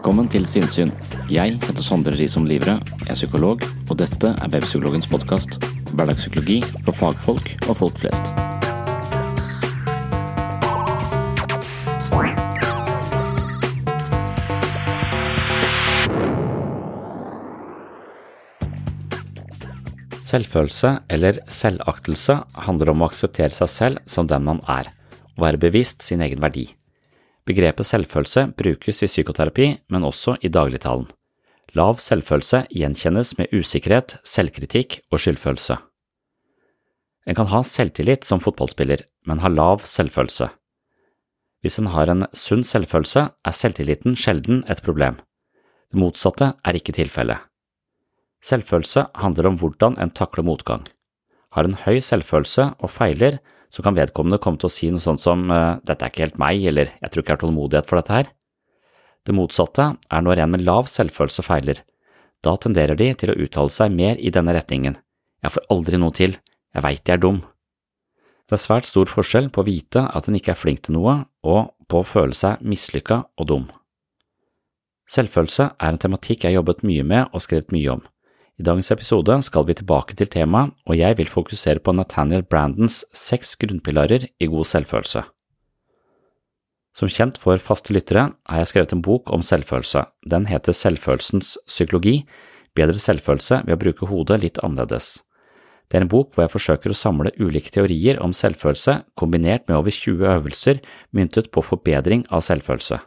Velkommen til Sinnsyn. Jeg heter Sondre Risom Livre, er psykolog, og dette er Webpsykologens podkast. Hverdagspsykologi for fagfolk og folk flest. Selvfølelse eller selvaktelse handler om å akseptere seg selv som den man er, og være bevisst sin egen verdi. Begrepet selvfølelse brukes i psykoterapi, men også i dagligtalen. Lav selvfølelse gjenkjennes med usikkerhet, selvkritikk og skyldfølelse. En kan ha selvtillit som fotballspiller, men ha lav selvfølelse. Hvis en har en sunn selvfølelse, er selvtilliten sjelden et problem. Det motsatte er ikke tilfellet. Selvfølelse handler om hvordan en takler motgang. Har en høy selvfølelse og feiler, så kan vedkommende komme til å si noe sånt som dette er ikke helt meg, eller jeg tror ikke jeg har tålmodighet for dette her. Det motsatte er når en med lav selvfølelse feiler. Da tenderer de til å uttale seg mer i denne retningen. Jeg får aldri noe til, jeg veit jeg er dum. Det er svært stor forskjell på å vite at en ikke er flink til noe, og på å føle seg mislykka og dum. Selvfølelse er en tematikk jeg har jobbet mye med og skrevet mye om. I dagens episode skal vi tilbake til temaet, og jeg vil fokusere på Nathaniel Brandons seks grunnpilarer i god selvfølelse. Som kjent for faste lyttere har jeg skrevet en bok om selvfølelse. Den heter Selvfølelsens psykologi – bedre selvfølelse ved å bruke hodet litt annerledes. Det er en bok hvor jeg forsøker å samle ulike teorier om selvfølelse kombinert med over 20 øvelser myntet på forbedring av selvfølelse.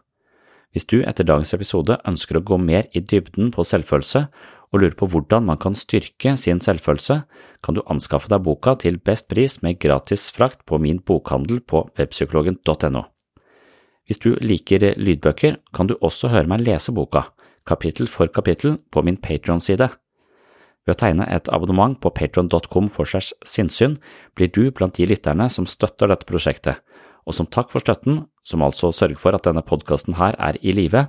Hvis du etter dagens episode ønsker å gå mer i dybden på selvfølelse og lurer på hvordan man kan styrke sin selvfølelse, kan du anskaffe deg boka til best pris med gratis frakt på min bokhandel på webpsykologen.no. Hvis du liker lydbøker, kan du også høre meg lese boka, kapittel for kapittel, på min Patron-side. Ved å tegne et abonnement på patron.com for segs sinnssyn blir du blant de lytterne som støtter dette prosjektet, og som takk for støtten, som altså sørger for at denne podkasten her er i live,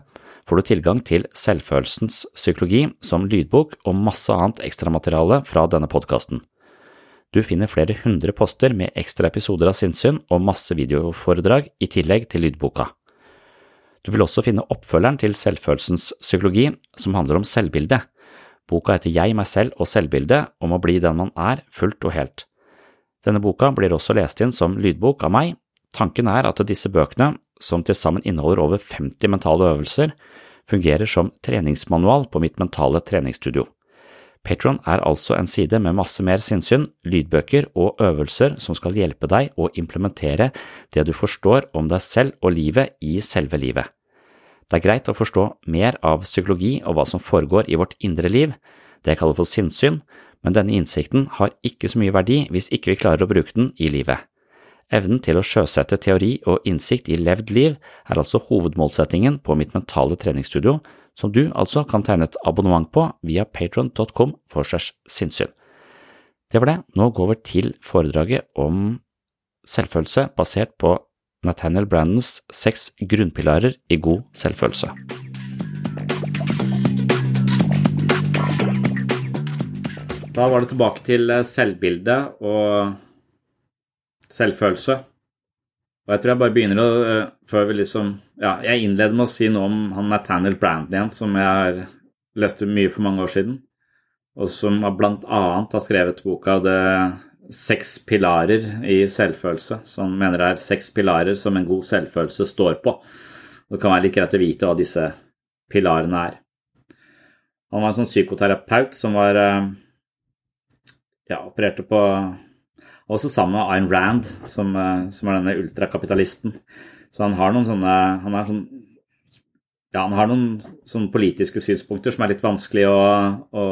får du tilgang til Selvfølelsens psykologi som lydbok og masse annet ekstramateriale fra denne podkasten. Du finner flere hundre poster med ekstra episoder av sinnssyn og masse videoforedrag i tillegg til lydboka. Du vil også finne oppfølgeren til Selvfølelsens psykologi, som handler om selvbildet. Boka heter Jeg, meg selv og selvbildet, om å bli den man er, fullt og helt. Denne boka blir også lest inn som lydbok av meg. Tanken er at disse bøkene, som til sammen inneholder over 50 mentale øvelser, fungerer som treningsmanual på mitt mentale treningsstudio. Patron er altså en side med masse mer sinnssyn, lydbøker og øvelser som skal hjelpe deg å implementere det du forstår om deg selv og livet i selve livet. Det er greit å forstå mer av psykologi og hva som foregår i vårt indre liv, det jeg kaller for sinnssyn, men denne innsikten har ikke så mye verdi hvis ikke vi klarer å bruke den i livet. Evnen til å sjøsette teori og innsikt i levd liv er altså hovedmålsettingen på mitt mentale treningsstudio, som du altså kan tegne et abonnement på via patron.com for segs sinnssyn. Det var det, nå går vi til foredraget om selvfølelse basert på Nathaniel Brandons seks grunnpilarer i god selvfølelse. Da var det tilbake til eh, selvbildet og selvfølelse. Og jeg tror jeg bare begynner å eh, Før vi liksom Ja, jeg innleder med å si noe om han Nathaniel Brandon igjen, som jeg leste mye for mange år siden, og som blant annet har skrevet boka Det seks pilarer i selvfølelse, som mener det er seks pilarer som en god selvfølelse står på. Det kan være like greit å vite hva disse pilarene er. Han var en sånn psykoterapeut som var eh, ja, opererte på Også sammen med Ayn Rand, som, eh, som er denne ultrakapitalisten. Så han har noen sånne han har sånn, ja, han har noen sånne politiske synspunkter som er litt vanskelig å, å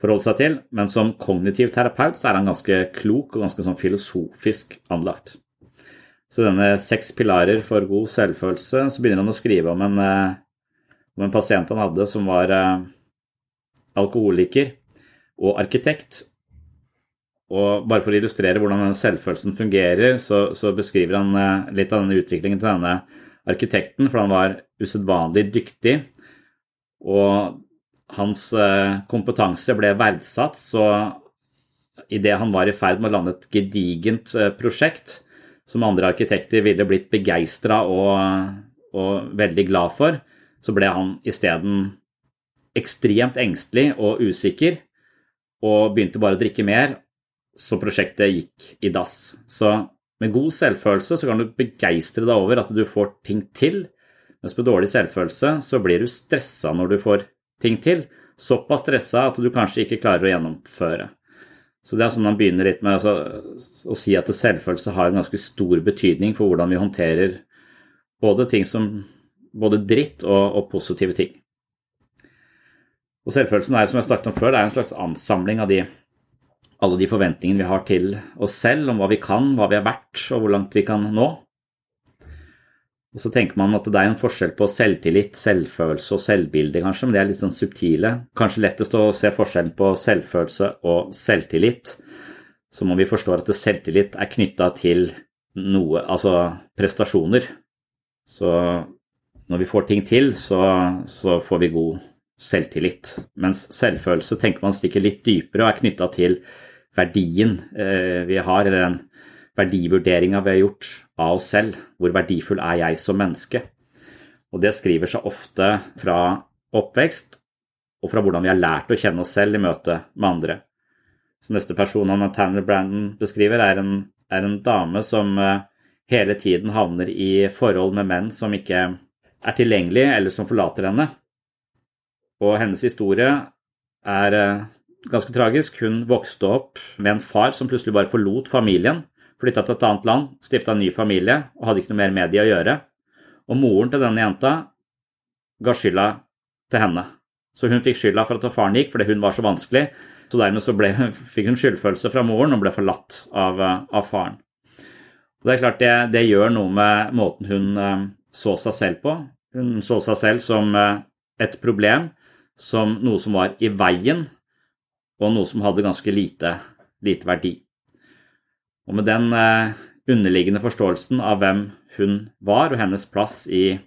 forholde seg til, men som kognitiv terapeut så er han ganske klok og ganske sånn filosofisk anlagt. Så denne seks pilarer for god selvfølelse, så begynner han å skrive om en, eh, om en pasient han hadde som var eh, alkoholiker og arkitekt. Og bare for å illustrere hvordan denne selvfølelsen fungerer, så, så beskriver han eh, litt av denne utviklingen til denne arkitekten, for han var usedvanlig dyktig. Og hans eh, kompetanse ble verdsatt, så idet han var i ferd med å lande et gedigent eh, prosjekt som andre arkitekter ville blitt begeistra og, og, veldig glad for, så ble han isteden ekstremt engstelig og usikker og begynte bare å drikke mer, så prosjektet gikk i dass. Så med god selvfølelse så kan du begeistre deg over at du får ting til, mens med dårlig selvfølelse så blir du stressa når du får ting til. Såpass stressa at du kanskje ikke klarer å gjennomføre. Så det er sånn man begynner litt med altså, å si at selvfølelse har en ganske stor betydning for hvordan vi håndterer både ting som både dritt og, og positive ting. Og selvfølelsen er som jeg snakket om før, det er en slags ansamling av de, alle de forventningene vi har til oss selv om hva vi kan, hva vi er verdt og hvor langt vi kan nå. Og så tenker man at det er en forskjell på selvtillit, selvfølelse og selvbilde, kanskje, men det er litt sånn subtile. Kanskje lettest å se forskjellen på selvfølelse og selvtillit, som om vi forstår at selvtillit er knytta til noe, altså prestasjoner. Så når vi får ting til, så, så får vi god selvtillit. Mens selvfølelse tenker man stikker litt dypere og er knytta til verdien eh, vi har, eller den verdivurderinga vi har gjort av oss selv. Hvor verdifull er jeg som menneske? Og det skriver seg ofte fra oppvekst og fra hvordan vi har lært å kjenne oss selv i møte med andre. Så neste person han Tanner Brandon beskriver, er en, er en dame som eh, hele tiden havner i forhold med menn som ikke er tilgjengelige, eller som forlater henne. Og hennes historie er eh, ganske tragisk. Hun vokste opp med en far som plutselig bare forlot familien flytta til et annet land, stifta en ny familie og hadde ikke noe mer med de å gjøre. Og moren til denne jenta ga skylda til henne. Så hun fikk skylda for at faren gikk fordi hun var så vanskelig. Så dermed så ble, fikk hun skyldfølelse fra moren og ble forlatt av, av faren. Og det er klart det, det, gjør noe med måten hun eh, så seg selv på. Hun så seg selv som eh, et problem, som noe som var i veien, og noe som hadde ganske lite, lite verdi. Og med den eh, underliggende forståelsen av hvem hun var og hennes plass i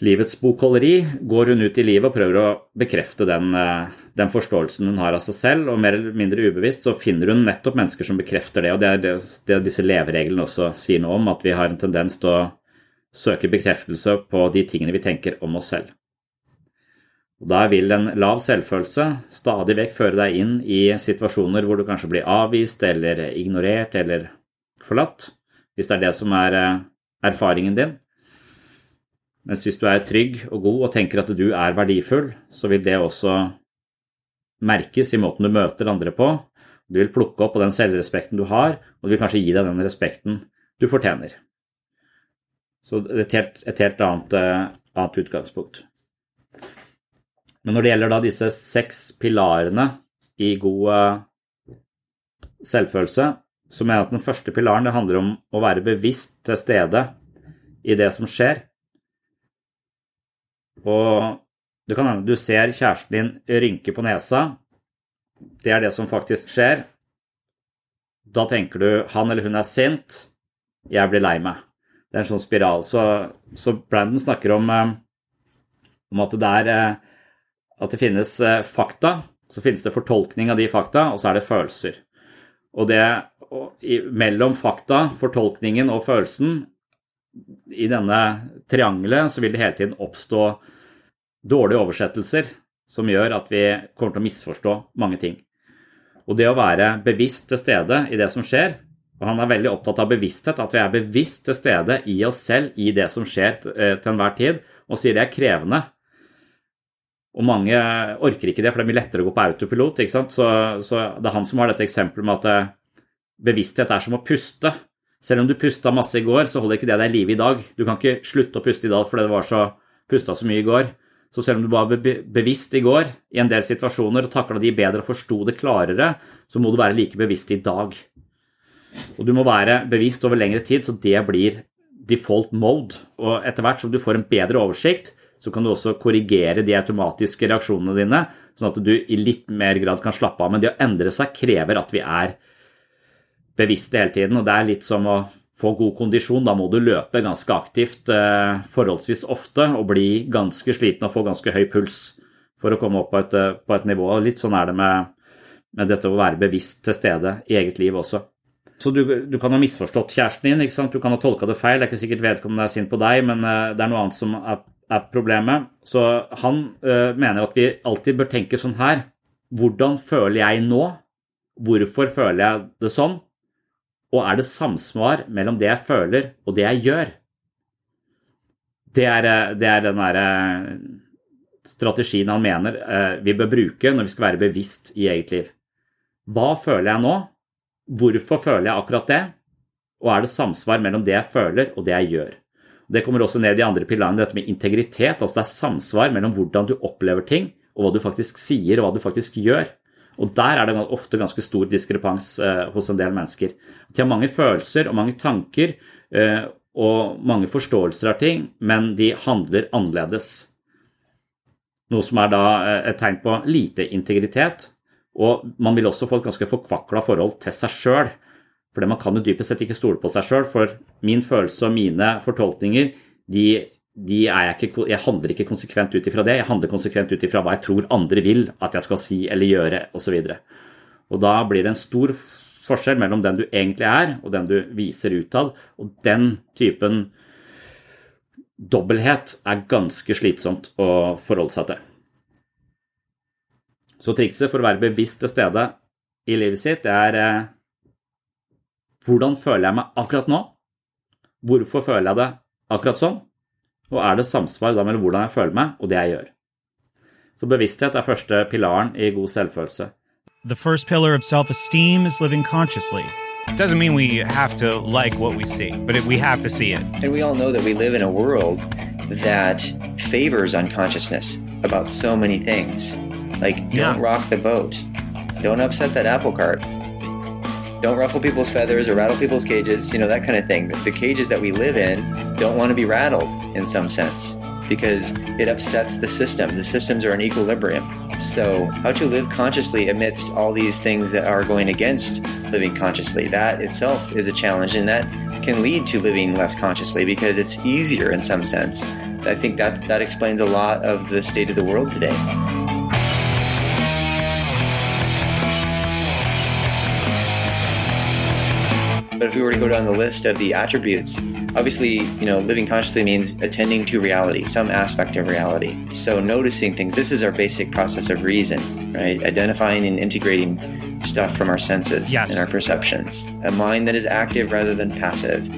livets bokholderi, går hun ut i livet og prøver å bekrefte den, eh, den, forståelsen hun har av seg selv, og mer eller mindre ubevisst så finner hun nettopp mennesker som bekrefter det. Og det er det, det disse levereglene også sier noe om, at vi har en tendens til å søke bekreftelse på de tingene vi tenker om oss selv. Og Da vil en lav selvfølelse stadig vekk føre deg inn i situasjoner hvor du kanskje blir avvist eller ignorert eller forlatt, hvis det er det som er eh, erfaringen din. Mens hvis du er trygg og god og tenker at du er verdifull, så vil det også merkes i måten du møter andre på. Du vil plukke opp på den selvrespekten du har, og du vil kanskje gi deg den respekten du fortjener. Så et helt, et helt annet, eh, annet, utgangspunkt. Men når det gjelder da disse seks pilarene i god eh, selvfølelse, så mener jeg at den første pilaren det handler om å være bevisst til stede i det som skjer. Og det kan hende du ser kjæresten din rynke på nesa. Det er det som faktisk skjer. Da tenker du han eller hun er sint, jeg blir lei meg. Det er en sånn spiral. Så, så Brandon snakker om, eh, om at, det er, eh, at det finnes eh, fakta Så finnes det fortolkning av de fakta, og så er det følelser. Og det og i, mellom fakta, fortolkningen og følelsen i denne triangelet så vil det hele tiden oppstå dårlige oversettelser som gjør at vi kommer til å misforstå mange ting. Og det å være bevisst til stede i det som skjer, og han er veldig opptatt av bevissthet, at vi er bevisst til stede i oss selv i det som skjer eh, til enhver tid, og sier det er krevende. Og mange orker ikke det, for det er mye lettere å gå på autopilot. ikke sant? Så, så det er han som har dette eksempelet med at eh, bevissthet er som å puste. Selv om du pusta masse i går, så holder ikke det deg i live i dag. Du kan ikke slutte å puste i dag fordi det var så pusta så mye i går. Så selv om du var bevisst i går i en del situasjoner og takla de bedre og forsto det klarere, så må du være like bevisst i dag. Og du må være bevisst over lengre tid, så det blir default mode. Og etter hvert som du får en bedre oversikt, så kan du også korrigere de automatiske reaksjonene dine, sånn at du i litt mer grad kan slappe av. Men det å endre seg krever at vi er bevisste hele tiden, og det er litt som å få god kondisjon. Da må du løpe ganske aktivt eh, forholdsvis ofte og bli ganske sliten og få ganske høy puls for å komme opp på et, eh, på et nivå. Litt sånn er det med, med, dette å være bevisst til stede i eget liv også. Så du, du kan ha misforstått kjæresten din, du kan ha tolka det feil. Det er ikke sikkert vedkommende er sint på deg, men eh, det er noe annet som er er problemet. Så han uh, mener at vi alltid bør tenke sånn her. Hvordan føler jeg nå? Hvorfor føler jeg det sånn? Og er det samsvar mellom det jeg føler og det jeg gjør? Det er, eh, det er den derre eh, strategien han mener vi bør bruke når vi skal være bevisst i eget liv. Hva føler jeg nå? Hvorfor føler jeg akkurat det? Og er det samsvar mellom det jeg føler og det jeg gjør? Det kommer også ned i andre pilarene, dette med integritet. altså Det er samsvar mellom hvordan du opplever ting, og hva du faktisk sier og hva du faktisk gjør. Og Der er det ofte ganske stor diskrepans eh, hos en del mennesker. De har mange følelser og mange tanker eh, og mange forståelser av ting, men de handler annerledes. Noe som er da eh, et tegn på lite integritet. Og man vil også få et ganske forkvakla forhold til seg sjøl. For man kan jo dypest sett ikke stole på seg sjøl, for min følelse og mine fortolkninger de, de jeg, ikke, jeg, handler ikke konsekvent ut ifra det, jeg handler konsekvent ut ifra hva jeg tror andre vil at jeg skal si eller gjøre osv. Og, og da blir det en stor forskjell mellom den du egentlig er, og den du viser utad. Og den typen dobbelthet er ganske slitsomt å forholde seg til. Så trikset for å være bevisst til stede i livet sitt, det er eh, hvordan føler jeg meg akkurat nå? Hvorfor føler jeg det akkurat sånn? Og er det samsvar da mellom hvordan jeg føler meg, og det jeg gjør? Så bevissthet er første pilaren i god selvfølelse. The first pillar of self-esteem is living consciously. It doesn't mean we have to like what we see, but it, we have to see it. And we all know that we live in a world that favors unconsciousness about so many things. Like, don't yeah. rock the boat. Don't upset that apple cart don't ruffle people's feathers or rattle people's cages, you know, that kind of thing. The cages that we live in don't want to be rattled in some sense because it upsets the systems. The systems are in equilibrium. So, how to live consciously amidst all these things that are going against living consciously, that itself is a challenge and that can lead to living less consciously because it's easier in some sense. I think that that explains a lot of the state of the world today. But if we were to go down the list of the attributes, obviously, you know, living consciously means attending to reality, some aspect of reality. So noticing things, this is our basic process of reason, right? Identifying and integrating stuff from our senses yes. and our perceptions. A mind that is active rather than passive.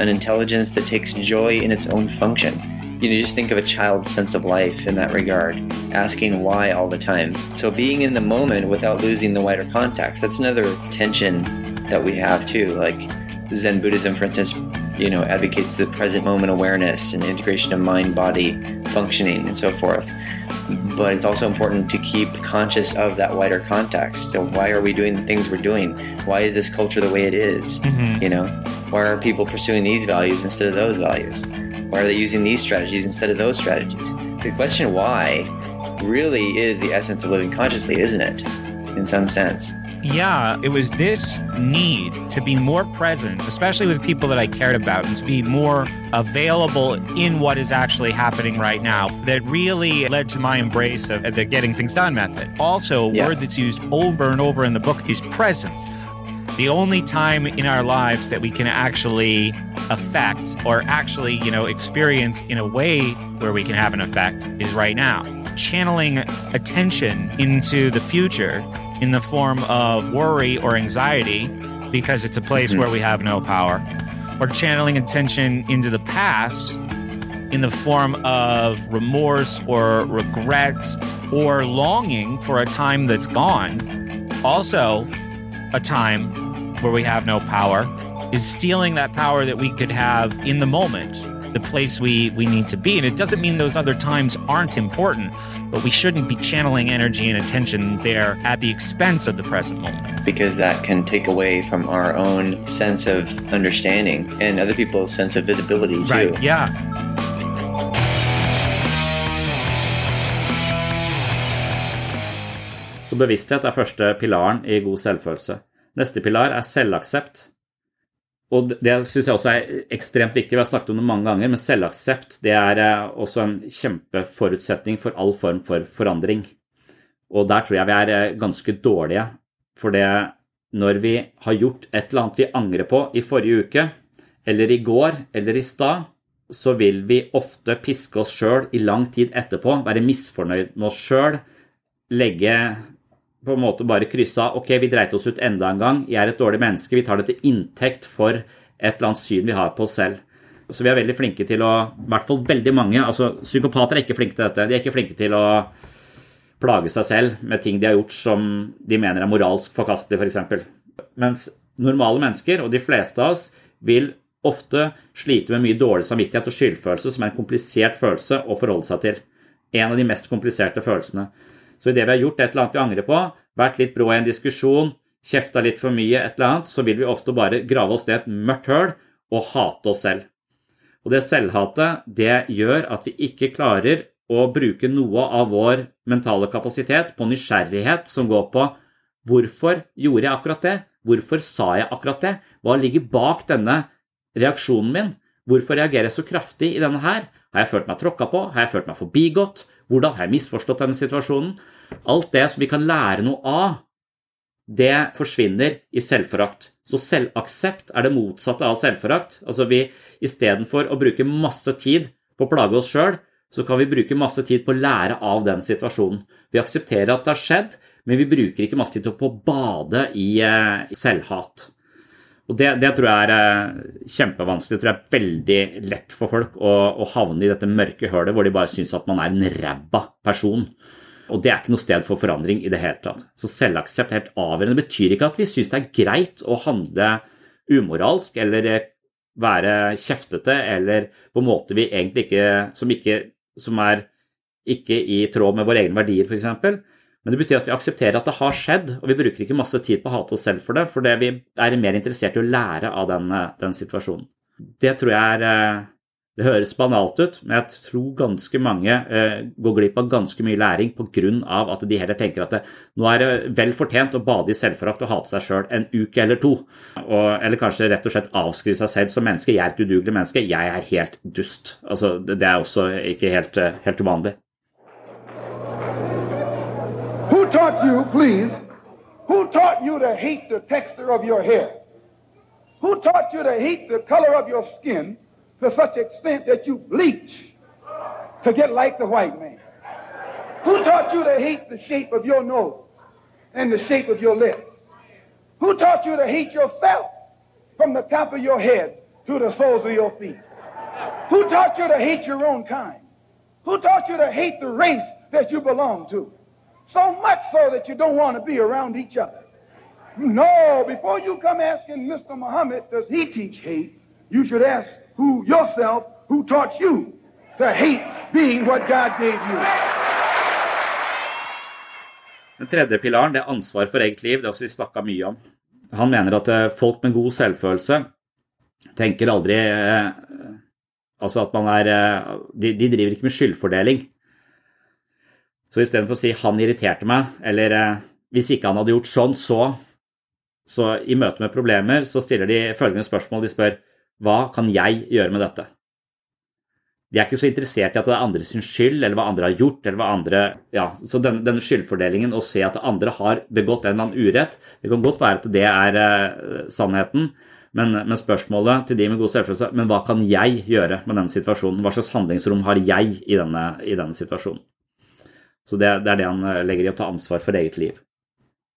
An intelligence that takes joy in its own function. You know, just think of a child's sense of life in that regard, asking why all the time. So being in the moment without losing the wider context, that's another tension that we have too. Like Zen Buddhism, for instance, you know, advocates the present moment awareness and integration of mind body functioning and so forth. But it's also important to keep conscious of that wider context. So why are we doing the things we're doing? Why is this culture the way it is? Mm-hmm. You know, why are people pursuing these values instead of those values? Why are they using these strategies instead of those strategies? The question why really is the essence of living consciously, isn't it? In some sense. Yeah, it was this need to be more present, especially with people that I cared about, and to be more available in what is actually happening right now that really led to my embrace of the getting things done method. Also, a Yeah. word that's used over and over in the book is presence. The only time in our lives that we can actually affect or actually, you know, experience in a way where we can have an effect is right now. Channeling attention into the future in the form of worry or anxiety because it's a place hmm. where we have no power, or channeling attention into the past in the form of remorse or regret or longing for a time that's gone. Also, a time where we have no power is stealing that power that we could have in the moment, the place we, we need to be. And it doesn't mean those other times aren't important, but we shouldn't be channeling energy and attention there at the expense of the present moment. because that can take away from our own sense of understanding and other people's sense of visibility too. Right. Yeah. Så bevissthet er første pilaren i god selvfølelse. Neste pilar er selvaksept. Og det syns jeg også er ekstremt viktig. Vi har snakket om det mange ganger, men selvaksept det er eh, også en kjempeforutsetning for all form for forandring. Og der tror jeg vi er eh, ganske dårlige. For det når vi har gjort et eller annet vi angrer på i forrige uke, eller i går, eller i stad, så vil vi ofte piske oss sjøl i lang tid etterpå, være misfornøyd med oss sjøl, legge på en måte bare kryssa ok, vi dreit oss ut enda en gang, jeg er et dårlig menneske, vi tar det til inntekt for et eller annet syn vi har på oss selv. Så vi er veldig flinke til å, i hvert fall veldig mange, altså psykopater er ikke flinke til dette, de er ikke flinke til å plage seg selv med ting de har gjort som de mener er moralsk forkastelig, f.eks. Mens normale mennesker, og de fleste av oss, vil ofte slite med mye dårlig samvittighet og skyldfølelse, som er en komplisert følelse å forholde seg til. En av de mest kompliserte følelsene. Så idet vi har gjort et eller annet vi angrer på, vært litt brå i en diskusjon, kjefta litt for mye, et eller annet, så vil vi ofte bare grave oss ned et mørkt høl og hate oss selv. Og det selvhatet, det gjør at vi ikke klarer å bruke noe av vår mentale kapasitet på nysgjerrighet som går på hvorfor gjorde jeg akkurat det? Hvorfor sa jeg akkurat det? Hva ligger bak denne reaksjonen min? Hvorfor reagerer jeg så kraftig i denne her? Har jeg følt meg tråkka på? Har jeg følt meg forbigått? Hvordan har jeg misforstått denne situasjonen? Alt det som vi kan lære noe av, det forsvinner i selvforakt. Så selvaksept er det motsatte av selvforakt. Altså vi istedenfor å bruke masse tid på å plage oss sjøl, så kan vi bruke masse tid på å lære av den situasjonen. Vi aksepterer at det har skjedd, men vi bruker ikke masse tid på å bade i, eh, selvhat. Og det, det tror jeg er eh, kjempevanskelig. Det tror jeg er veldig lett for folk å, å havne i dette mørke hølet hvor de bare syns at man er en ræva person. Og det er ikke noe sted for forandring i det hele tatt. Så selvaksept er helt avgjørende. Det betyr ikke at vi syns det er greit å handle umoralsk eller eh, være kjeftete eller på en måte vi egentlig ikke som, ikke, som er ikke i tråd med våre egne verdier, f.eks. Men det betyr at vi aksepterer at det har skjedd, og vi bruker ikke masse tid på å hate oss selv for det, for vi er mer interessert i å lære av den, den situasjonen. Det tror jeg er eh, Det høres banalt ut, men jeg tror ganske mange eh, går glipp av ganske mye læring pga. at de heller tenker at det, nå er det vel fortjent å bade i selvforakt og hate seg sjøl en uke eller to. Og, eller kanskje rett og slett avskrive seg selv som menneske. Jeg er et udugelig menneske. Jeg er helt dust. Altså, det, det er også ikke helt, eh, helt uvanlig. Taught you, please? Who taught you to hate the texture of your hair? Who taught you to hate the color of your skin to such extent that you bleach to get like the white man? Who taught you to hate the shape of your nose and the shape of your lips? Who taught you to hate yourself from the top of your head to the soles of your feet? Who taught you to hate your own kind? Who taught you to hate the race that you belong to? So much so that you don't want to be around each other. No, before you come asking Mr. Muhammad, does he teach hate? You should ask who yourself who taught you to hate being what God gave you. Den tredje pilaren det er ansvar for eget liv. Det har vi snakka mye om. Han mener at eh, folk med god selvfølelse tenker aldri eh, Altså at man er eh, de, de driver ikke med skyldfordeling. Så istedenfor å si 'han irriterte meg', eller 'hvis ikke han hadde gjort sånn, så', Så i møte med problemer så stiller de følgende spørsmål. De spør hva kan jeg gjøre med dette? De er ikke så interessert i at det er andre sin skyld, eller hva andre har gjort. eller hva andre, ja, Så den, denne skyldfordelingen, å se at andre har begått en eller annen urett, det kan godt være at det er eh, sannheten, men, men, spørsmålet til de med god selvfølelse men hva kan jeg gjøre med denne situasjonen? Hva slags handlingsrom har jeg i denne, i denne situasjonen? Så det, det, er det han eh, legger i å ta ansvar for eget liv.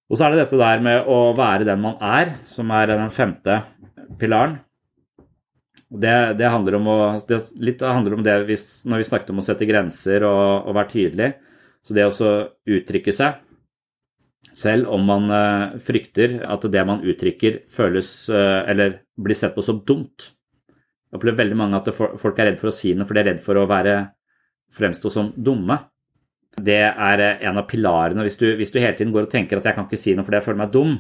Og så er det dette der med å være den man er, som er den femte pilaren. Det, det handler om å, det, handler om det hvis, når vi snakket om å sette grenser og, og være tydelig. Så det å uttrykke seg, selv om man uh, frykter at det man uttrykker, føles uh, eller blir sett på som dumt. Jeg opplever veldig mange at folk er redd for å si noe, for de er redd for å være, fremstå som dumme. Det er uh, en av pilarene. Hvis du, hvis du, hele tiden går og tenker at jeg kan ikke si noe fordi jeg føler meg dum,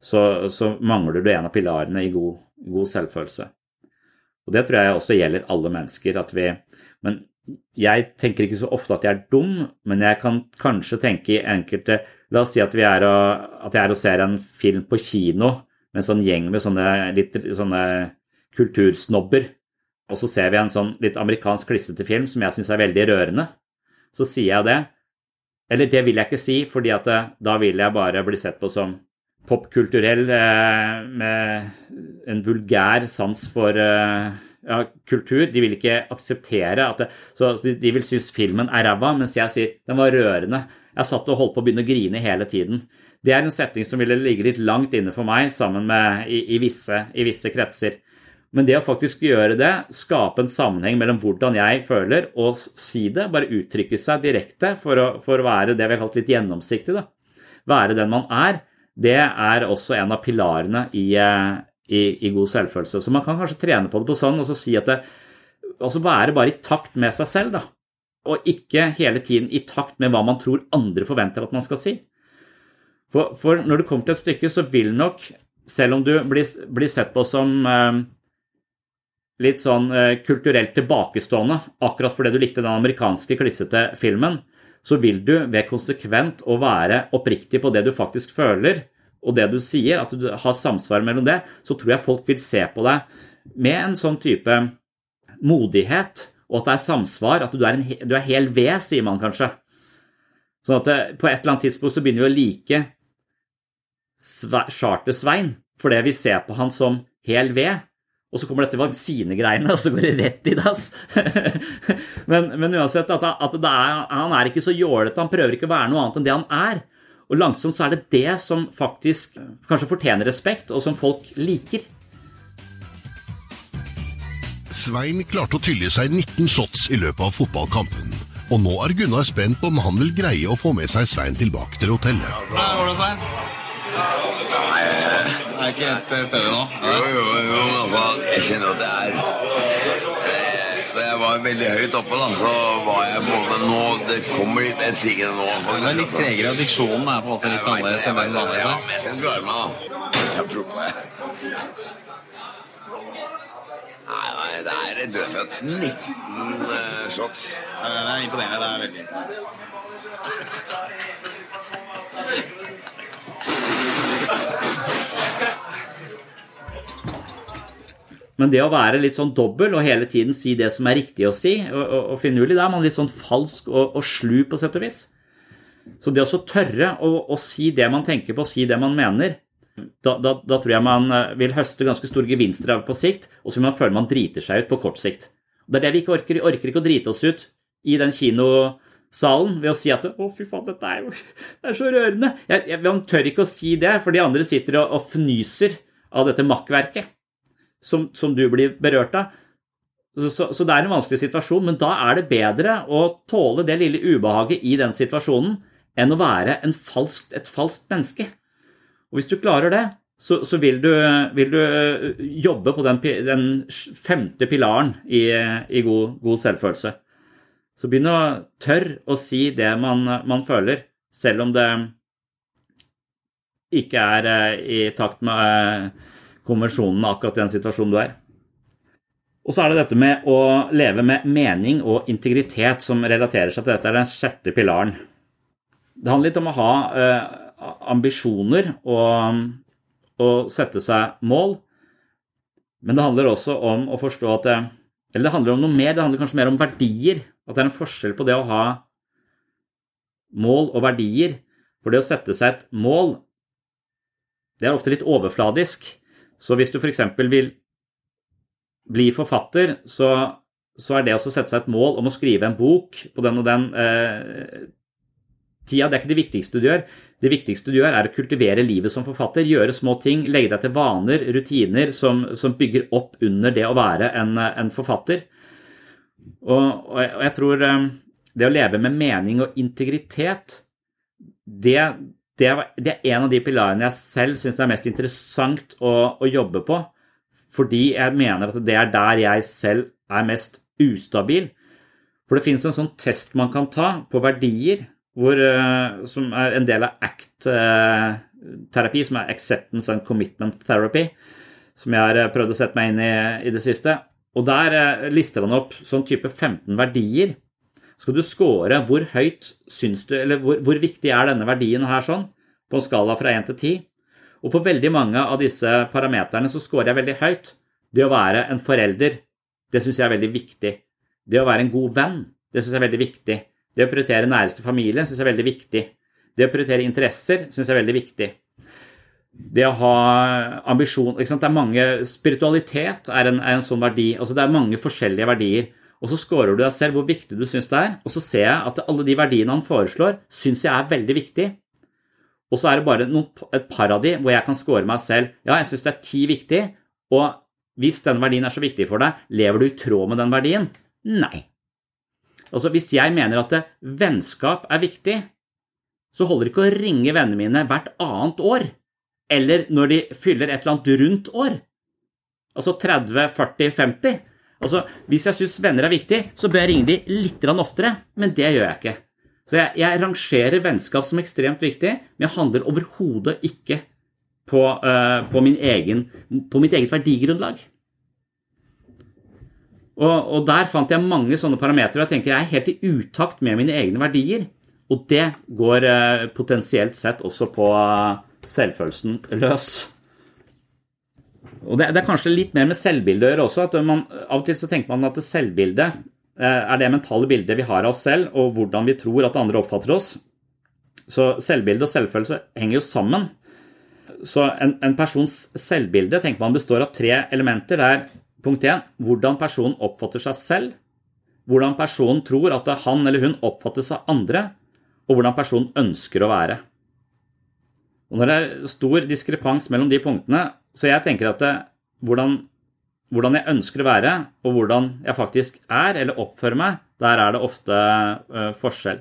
så, så mangler du en av pilarene i god, god selvfølelse. Og Det tror jeg også gjelder alle mennesker. at vi, Men jeg tenker ikke så ofte at jeg er dum, men jeg kan kanskje tenke i enkelte La oss si at, er og, at jeg er og ser en film på kino med en sånn gjeng med sånne, litt, sånne kultursnobber, og så ser vi en sånn litt amerikansk klissete film som jeg syns er veldig rørende. Så sier jeg det. Eller det vil jeg ikke si, fordi at eh, da vil jeg bare bli sett på som popkulturell eh, med en vulgær sans for eh, ja, kultur. De vil ikke akseptere at det, Så de, vil synes filmen er ræva, mens jeg sier den var rørende. Jeg satt og holdt på å begynne å grine hele tiden. Det er en setning som ville ligge litt langt inne for meg sammen med i, i, visse, i visse kretser. Men det å faktisk gjøre det, skape en sammenheng mellom hvordan jeg føler, og si det, bare uttrykke seg direkte for å, for å være det vi har kalt litt gjennomsiktig, da. være den man er, det er også en av pilarene i, eh, i, i, god selvfølelse. Så man kan kanskje trene på det på sånn og så si at det, altså være bare i takt med seg selv, da. Og ikke hele tiden i takt med hva man tror andre forventer at man skal si. For, for når det kommer til et stykke, så vil nok, selv om du blir, blir sett på som eh, litt sånn eh, kulturelt tilbakestående, akkurat fordi du likte den amerikanske klissete filmen, så vil du ved konsekvent å være oppriktig på det du faktisk føler, og det du sier, at du har samsvar mellom det, så tror jeg folk vil se på deg med en sånn type modighet, og at det er samsvar, at du er, en, du er hel ved, sier man kanskje. Sånn at det, på et eller annet tidspunkt så begynner vi å like Charter-Svein fordi vi ser på han som hel ved, og så kommer dette vaksinegreiene, og så går det rett i dass. men, men, uansett, at, at er, han er ikke så jålete, han prøver ikke å være noe annet enn det han er. Og langsomt så er det det som faktisk kanskje fortjener respekt, og som folk liker. Svein klarte å tylle seg 19 shots i løpet av fotballkampen. Og nå er Gunnar spent på om han vil greie å få med seg Svein tilbake til hotellet. Hvordan, Svein? Er ikke helt til stedet nå? Jo, jo, jo, altså, jeg kjenner at det er eh, Da jeg var veldig høyt oppe, da, så var jeg en nå Det kommer litt mer sigende nå. Faktisk, det er litt tregere, og diksjonen er på en måte litt annerledes enn den vanlige? Ja, men jeg skal klare meg, da. Jeg tror på det. Nei, det er dødfødt. 19 uh, shots. Det er imponerende. Det er veldig imponerende. Men det å være litt sånn dobbel og hele tiden si det som er riktig å si, og, og, og finurlig, da er man litt sånn falsk og, og, slu på sett og vis. Så det å tørre å, å, si det man tenker på, si det man mener, da, da, da, tror jeg man eh, vil høste ganske store gevinster av på sikt, og så vil man føle man driter seg ut på kort sikt. Det er det vi ikke orker. Vi orker ikke å drite oss ut i den kinosalen ved å si at 'Å, fy faen, dette er jo det er så rørende'. Jeg, jeg, man tør ikke å si det, for de andre sitter og, og fnyser av dette makkverket som, som du blir berørt av. Så, så, det er en vanskelig situasjon, men da er det bedre å tåle det lille ubehaget i den situasjonen enn å være falsk, et falskt menneske. Og hvis du klarer det, så, så vil, du, vil, du, eh, jobbe på den, den femte pilaren i, i god, god, selvfølelse. Så begynn å tørre å si det man, man føler, selv om det ikke er eh, i takt med eh, konvensjonene akkurat i den situasjonen du er. Og så er det dette med å leve med mening og integritet som relaterer seg til dette. er den sjette pilaren. Det handler litt om å ha eh, ambisjoner og, og, sette seg mål, men det handler også om å forstå at Eller det handler om noe mer, det handler kanskje mer om verdier. At det er en forskjell på det å ha mål og verdier. For det å sette seg et mål, det er ofte litt overfladisk. Så hvis du f.eks. vil bli forfatter, så, så, er det å sette seg et mål om å skrive en bok på den og den eh, tida, det er ikke det viktigste du gjør. Det viktigste du gjør, er å kultivere livet som forfatter. Gjøre små ting, legge deg til vaner, rutiner som, som bygger opp under det å være en, en forfatter. Og, og, jeg tror eh, det å leve med mening og integritet, det, det, det er en av de pilarene jeg selv syns er mest interessant å, å jobbe på. Fordi jeg mener at det er der jeg selv er mest ustabil. For det finnes en sånn test man kan ta på verdier hvor, eh, som er en del av ACT-terapi, som er Acceptance and Commitment Therapy, som jeg har eh, prøvd å sette meg inn i i det siste. Og Der eh, lister han opp sånn type 15 verdier. Skal du score hvor høyt syns du, eller hvor, hvor viktig er denne verdien her sånn, på en skala fra 1 til 10? Og på veldig mange av disse parameterne så scorer jeg veldig høyt. Det å være en forelder, det syns jeg er veldig viktig. Det å være en god venn, det syns jeg er veldig viktig. Det å prioritere næreste familie syns jeg er veldig viktig. Det å prioritere interesser syns jeg er veldig viktig. Det å ha ambisjon det er mange, Spiritualitet er en, er en sånn verdi. altså Det er mange forskjellige verdier. Og så scorer du deg selv hvor viktig du syns det er, og så ser jeg at alle de verdiene han foreslår, syns jeg er veldig viktig. Og så er det bare et par av de hvor jeg kan score meg selv. Ja, jeg syns det er ti viktig, og hvis den verdien er så viktig for deg, lever du i tråd med den verdien? Nei. Altså, Hvis jeg mener at vennskap er viktig, så holder det ikke å ringe vennene mine hvert annet år, eller når de fyller et eller annet rundt år. Altså 30, 40, 50. Altså, Hvis jeg syns venner er viktig, så bør jeg ringe de litt oftere, men det gjør jeg ikke. Så jeg, jeg rangerer vennskap som ekstremt viktig, men jeg handler overhodet ikke på, uh, på, egen, på mitt eget verdigrunnlag. Og, og, der fant jeg mange sånne parametere. Jeg tenker jeg er helt i utakt med mine egne verdier. Og det går uh, potensielt sett også på uh, selvfølelsen løs. Og det, det, er kanskje litt mer med selvbildet å gjøre også. at man, Av og til så tenker man at selvbildet eh, er det mentale bildet vi har av oss selv, og hvordan vi tror at andre oppfatter oss. Så selvbilde og selvfølelse henger jo sammen. Så en, en persons selvbilde tenker man består av tre elementer. Det er Punkt 1. Hvordan personen oppfatter seg selv. Hvordan personen tror at han eller hun oppfattes av andre, og hvordan personen ønsker å være. Og Når det er stor diskrepans mellom de punktene, så jeg tenker at det, hvordan, hvordan, jeg ønsker å være, og hvordan jeg faktisk er eller oppfører meg, der er det ofte uh, forskjell.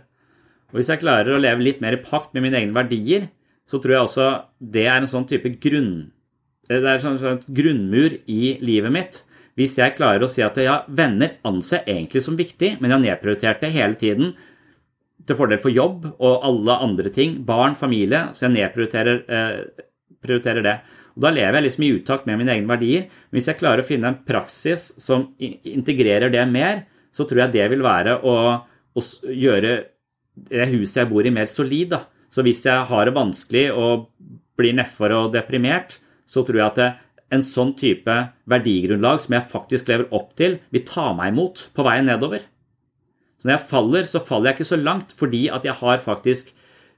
Og Hvis jeg klarer å leve litt mer i pakt med mine egne verdier, så tror jeg også det er en sånn type grunn, det er en sånn, sånn grunnmur i livet mitt hvis jeg klarer å si at ja, venner anser egentlig som viktig, men jeg har nedprioritert det hele tiden til fordel for jobb og alle andre ting, barn, familie, så jeg nedprioriterer eh, det. Og Da lever jeg liksom i utakt med mine egne verdier. Hvis jeg klarer å finne en praksis som integrerer det mer, så tror jeg det vil være å, å gjøre det huset jeg bor i, mer solid. Da. Så hvis jeg har det vanskelig og blir nedfor og deprimert, så tror jeg at det, en sånn type verdigrunnlag som jeg faktisk lever opp til, vil ta meg imot på veien nedover. Så når jeg faller, så faller jeg ikke så langt fordi at jeg har faktisk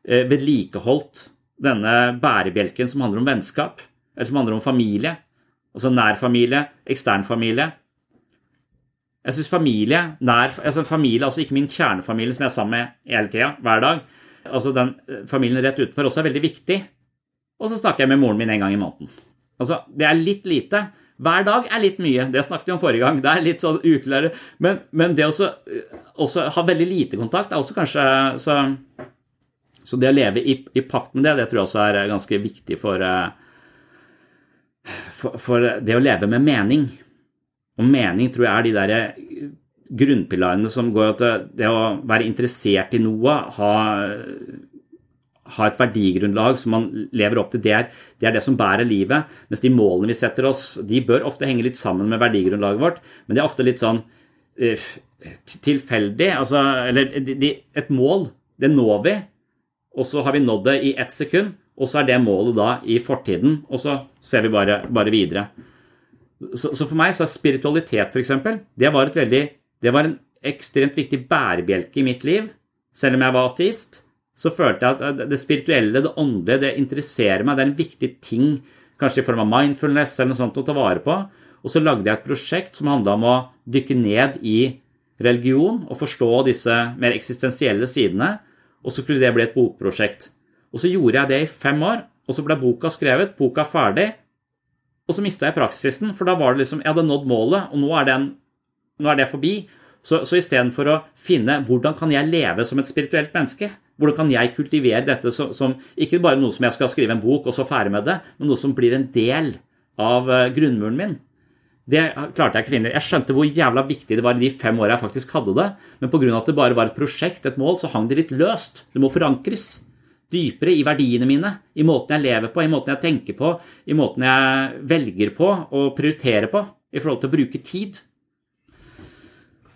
eh, vedlikeholdt denne bærebjelken som handler om vennskap, eller som handler om familie. Altså nær familie, ekstern familie. Jeg syns familie, nær, altså familie, altså ikke min kjernefamilie som jeg er sammen med hele tida, hver dag, altså den eh, familien rett utenfor, også er veldig viktig. Og så snakker jeg med moren min en gang i måneden. Altså, det er litt lite. Hver dag er litt mye. Det snakket vi om forrige gang. Det er litt sånn uklare. Men, men det å ha veldig lite kontakt er også kanskje så, så det å leve i, i, pakt med det, det tror jeg også er ganske viktig for, eh, for, for det å leve med mening. Og mening tror jeg er de der grunnpilarene som går til det å være interessert i noe, ha ha et verdigrunnlag som man lever opp til, det er, det er, det som bærer livet. Mens de målene vi setter oss, de bør ofte henge litt sammen med verdigrunnlaget vårt, men det er ofte litt sånn uh, tilfeldig. Altså, eller de, de, et mål, det når vi, og så har vi nådd det i ett sekund. Og så er det målet da i fortiden, og så ser vi bare, bare videre. Så, så, for meg så er spiritualitet, f.eks., det var et veldig Det var en ekstremt viktig bærebjelke i mitt liv. Selv om jeg var ateist, så følte jeg at det spirituelle, det åndelige, det interesserer meg. Det er en viktig ting, kanskje i form av mindfulness eller noe sånt, å ta vare på. Og så lagde jeg et prosjekt som handla om å dykke ned i religion og forstå disse mer eksistensielle sidene. Og så skulle det bli et bokprosjekt. Og så gjorde jeg det i fem år, og så ble boka skrevet, boka ferdig. Og så mista jeg praksisen, for da var det liksom Jeg hadde nådd målet, og nå er, den, nå er det forbi. Så, så istedenfor å finne hvordan kan jeg leve som et spirituelt menneske, hvordan kan jeg kultivere dette som, som, ikke bare noe som jeg skal skrive en bok og så ferdig med det, men noe som blir en del av uh, grunnmuren min. Det klarte jeg ikke finne. Jeg skjønte hvor jævla viktig det var i de fem åra jeg faktisk hadde det, men pga. at det bare var et prosjekt, et mål, så hang det litt løst. Det må forankres dypere i verdiene mine, i måten jeg lever på, i måten jeg tenker på, i måten jeg velger på og prioriterer på i forhold til å bruke tid.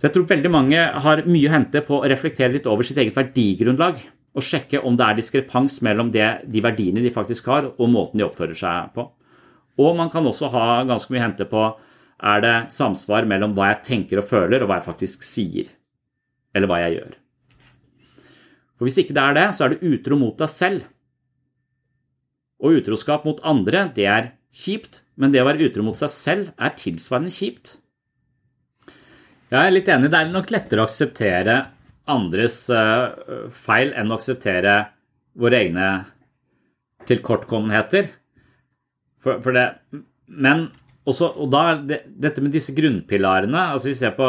Jeg tror veldig mange har mye å hente på å reflektere litt over sitt eget verdigrunnlag og sjekke om det er diskrepans mellom det, de verdiene de faktisk har, og måten de oppfører seg på. Og man kan også ha ganske mye å hente på er det samsvar mellom hva jeg tenker og føler, og hva jeg faktisk sier. Eller hva jeg gjør. For hvis ikke det er det, så er du utro mot deg selv. Og utroskap mot andre, det er kjipt, men det å være utro mot seg selv er tilsvarende kjipt. Jeg er litt enig. Det er nok lettere å akseptere andres uh, feil enn å akseptere våre egne tilkortkommenheter. For, for det, men også, og da det, dette med disse grunnpilarene altså Vi ser på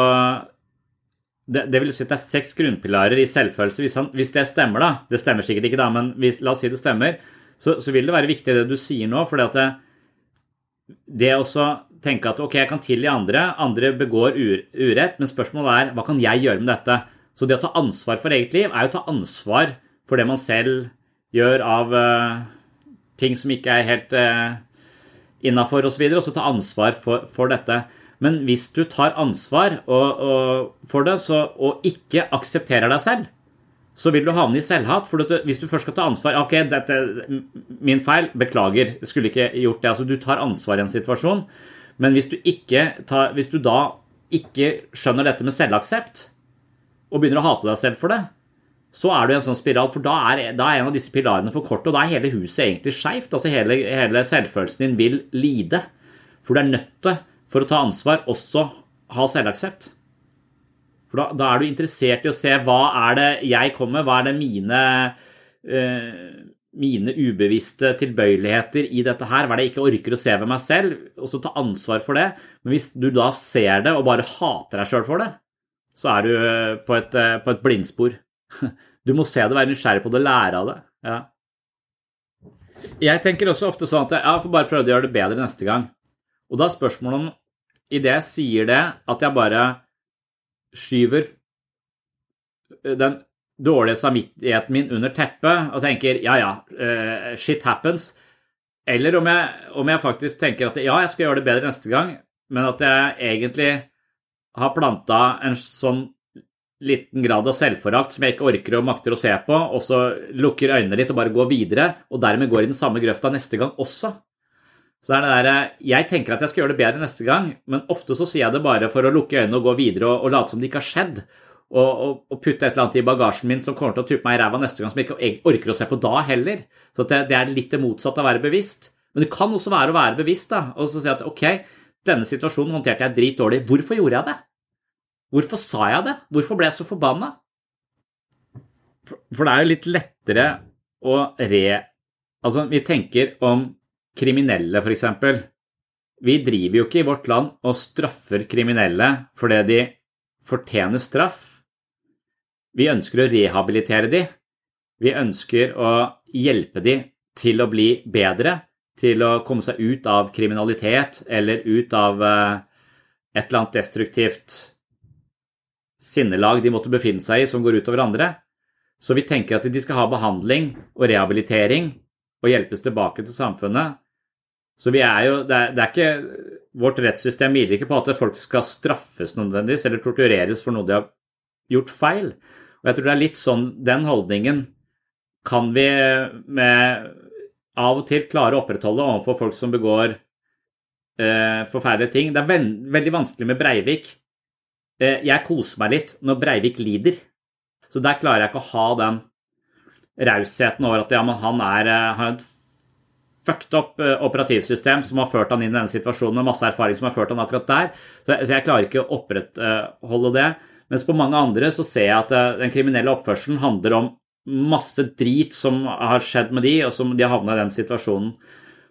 det, det, vil si at det er seks grunnpilarer i selvfølelse. Hvis, han, hvis, det stemmer, da Det stemmer sikkert ikke, da, men hvis, la oss si det stemmer. Så, så, vil det være viktig det du sier nå. For det, det å tenke at ok, jeg kan tilgi andre, andre begår urett, men spørsmålet er hva kan jeg gjøre med dette? Så det å ta ansvar for eget liv er å ta ansvar for det man selv gjør av uh, ting som ikke er helt uh, innafor osv., og så ta ansvar for, for, dette. Men hvis du tar ansvar og, og, for det så, og ikke aksepterer deg selv, så vil du havne i selvhat. For hvis du først skal ta ansvar Ok, dette min feil. Beklager. Skulle ikke gjort det. Altså, du tar ansvar i en situasjon. Men hvis du, tar, hvis du da ikke skjønner dette med selvaksept, og begynner å hate deg selv for det, så er du i en sånn spiral, for da er, da er en av disse pilarene for kort, og da er hele huset egentlig skeivt. Altså hele, hele, selvfølelsen din vil lide. For du er nødt til, for å ta ansvar, også ha selvaksept. For da, da, er du interessert i å se hva er det jeg kommer med, hva er det mine uh, mine ubevisste tilbøyeligheter i dette her, hva er det jeg ikke orker å se ved meg selv, og så ta ansvar for det. Men hvis du da ser det og bare hater deg sjøl for det, så er du eh, på et, eh, på et, blindspor. Du må se det, være nysgjerrig på det, lære av det. Ja. Jeg tenker også ofte sånn at jeg får bare prøve å gjøre det bedre neste gang. Og da er spørsmålet om i det jeg sier det, at jeg bare skyver den dårlige samvittigheten min under teppet og tenker ja, ja, uh, shit happens. Eller om jeg, om jeg, faktisk tenker at ja, jeg skal gjøre det bedre neste gang, men at jeg egentlig har planta en sånn liten grad av selvforakt som jeg ikke orker og makter å se på, og så lukker øynene litt og bare går videre, og dermed går i den samme grøfta neste gang også. Så det er det der, Jeg tenker at jeg skal gjøre det bedre neste gang, men ofte så sier jeg det bare for å lukke øynene og gå videre og, og late som det ikke har skjedd og, og, og, putte et eller annet i bagasjen min som kommer til å tupe meg i ræva neste gang, som jeg ikke orker å se på da heller. Så det, det, er litt det motsatte av å være bevisst. Men det kan også være å være bevisst da, og så si at ok, denne situasjonen håndterte jeg dritdårlig. Hvorfor gjorde jeg det? Hvorfor sa jeg det? Hvorfor ble jeg så forbanna? For, for det er jo litt lettere å re... Altså, vi tenker om kriminelle, f.eks. Vi driver jo ikke i vårt land og straffer kriminelle fordi de fortjener straff vi ønsker å rehabilitere de. Vi ønsker å hjelpe de til å bli bedre, til å komme seg ut av kriminalitet eller ut av eh, et eller annet destruktivt sinnelag de måtte befinne seg i som går utover andre. Så vi tenker at de skal ha behandling og rehabilitering og hjelpes tilbake til samfunnet. Så vi er jo, det er, det er ikke, Vårt rettssystem hviler ikke på at folk skal straffes nødvendigvis eller tortureres for noe de har gjort feil. Og jeg tror det er litt sånn den holdningen kan vi med av og til klare å opprettholde overfor folk som begår eh, forferdelige ting. Det er ven veldig vanskelig med Breivik. Eh, jeg koser meg litt når Breivik lider. Så der klarer jeg ikke å ha den rausheten over at ja, han er, eh, har et fucked up eh, operativsystem som har ført han inn i denne situasjonen med masse erfaring som har ført han akkurat der. Så jeg, så jeg klarer ikke å opprettholde det. Mens på mange andre så ser jeg at eh, den kriminelle oppførselen handler om masse drit som har skjedd med de, og som de har havna i den situasjonen.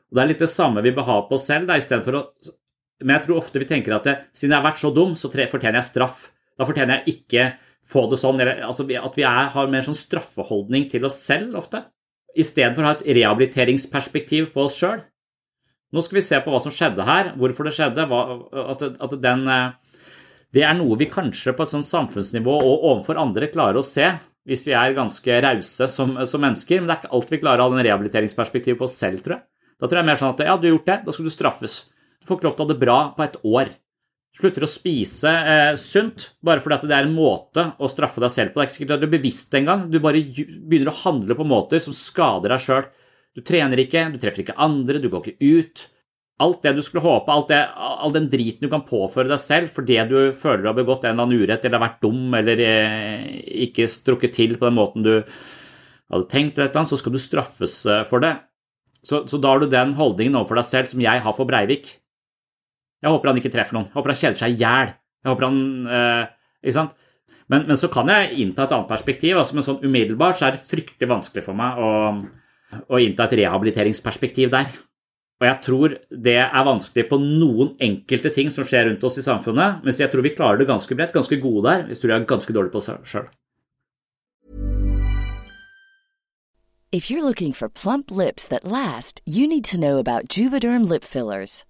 Og Det er litt det samme vi bør ha på oss selv. Da, å, Men jeg tror ofte vi tenker at det, siden jeg har vært så dum, så fortjener jeg straff. Da fortjener jeg ikke få det sånn. Eller, altså, at vi er, har mer sånn straffeholdning til oss selv ofte. Istedenfor å ha et rehabiliteringsperspektiv på oss sjøl. Nå skal vi se på hva som skjedde her, hvorfor det skjedde. Hva, at, at den eh, det er noe vi kanskje på et sånt samfunnsnivå og overfor andre klarer å se hvis vi er ganske rause som, som, mennesker, men det er ikke alt vi klarer å ha den rehabiliteringsperspektivet på oss selv, tror jeg. Da tror jeg mer sånn at ja, du har gjort det, da skal du straffes. Du får ikke lov til å ha det bra på et år. Slutter å spise eh, sunt bare fordi det er en måte å straffe deg selv på. Det er ikke sikkert at du er bevisst engang. Du bare begynner å handle på måter som skader deg sjøl. Du trener ikke, du treffer ikke andre, du går ikke ut alt det du skulle håpe, det, all den driten du kan påføre deg selv fordi du føler du har begått en eller annen urett eller har vært dum eller eh, ikke strukket til på den måten du hadde tenkt, eller noe, så skal du straffes eh, for det. Så, så, da har du den holdningen overfor deg selv som jeg har for Breivik. Jeg håper han ikke treffer noen. Jeg håper han kjeder seg i hjel. Jeg håper han eh, Ikke sant? Men, men, så kan jeg innta et annet perspektiv. altså Men sånn umiddelbart så er det fryktelig vanskelig for meg å, å innta et rehabiliteringsperspektiv der. Og jeg tror det er vanskelig på noen enkelte ting som skjer rundt oss i samfunnet, mens jeg tror vi klarer det ganske bredt, ganske gode der, hvis du er ganske dårlig på oss sjøl. If you're looking for plump lips that last, you need to know about Juvederm lip fillers.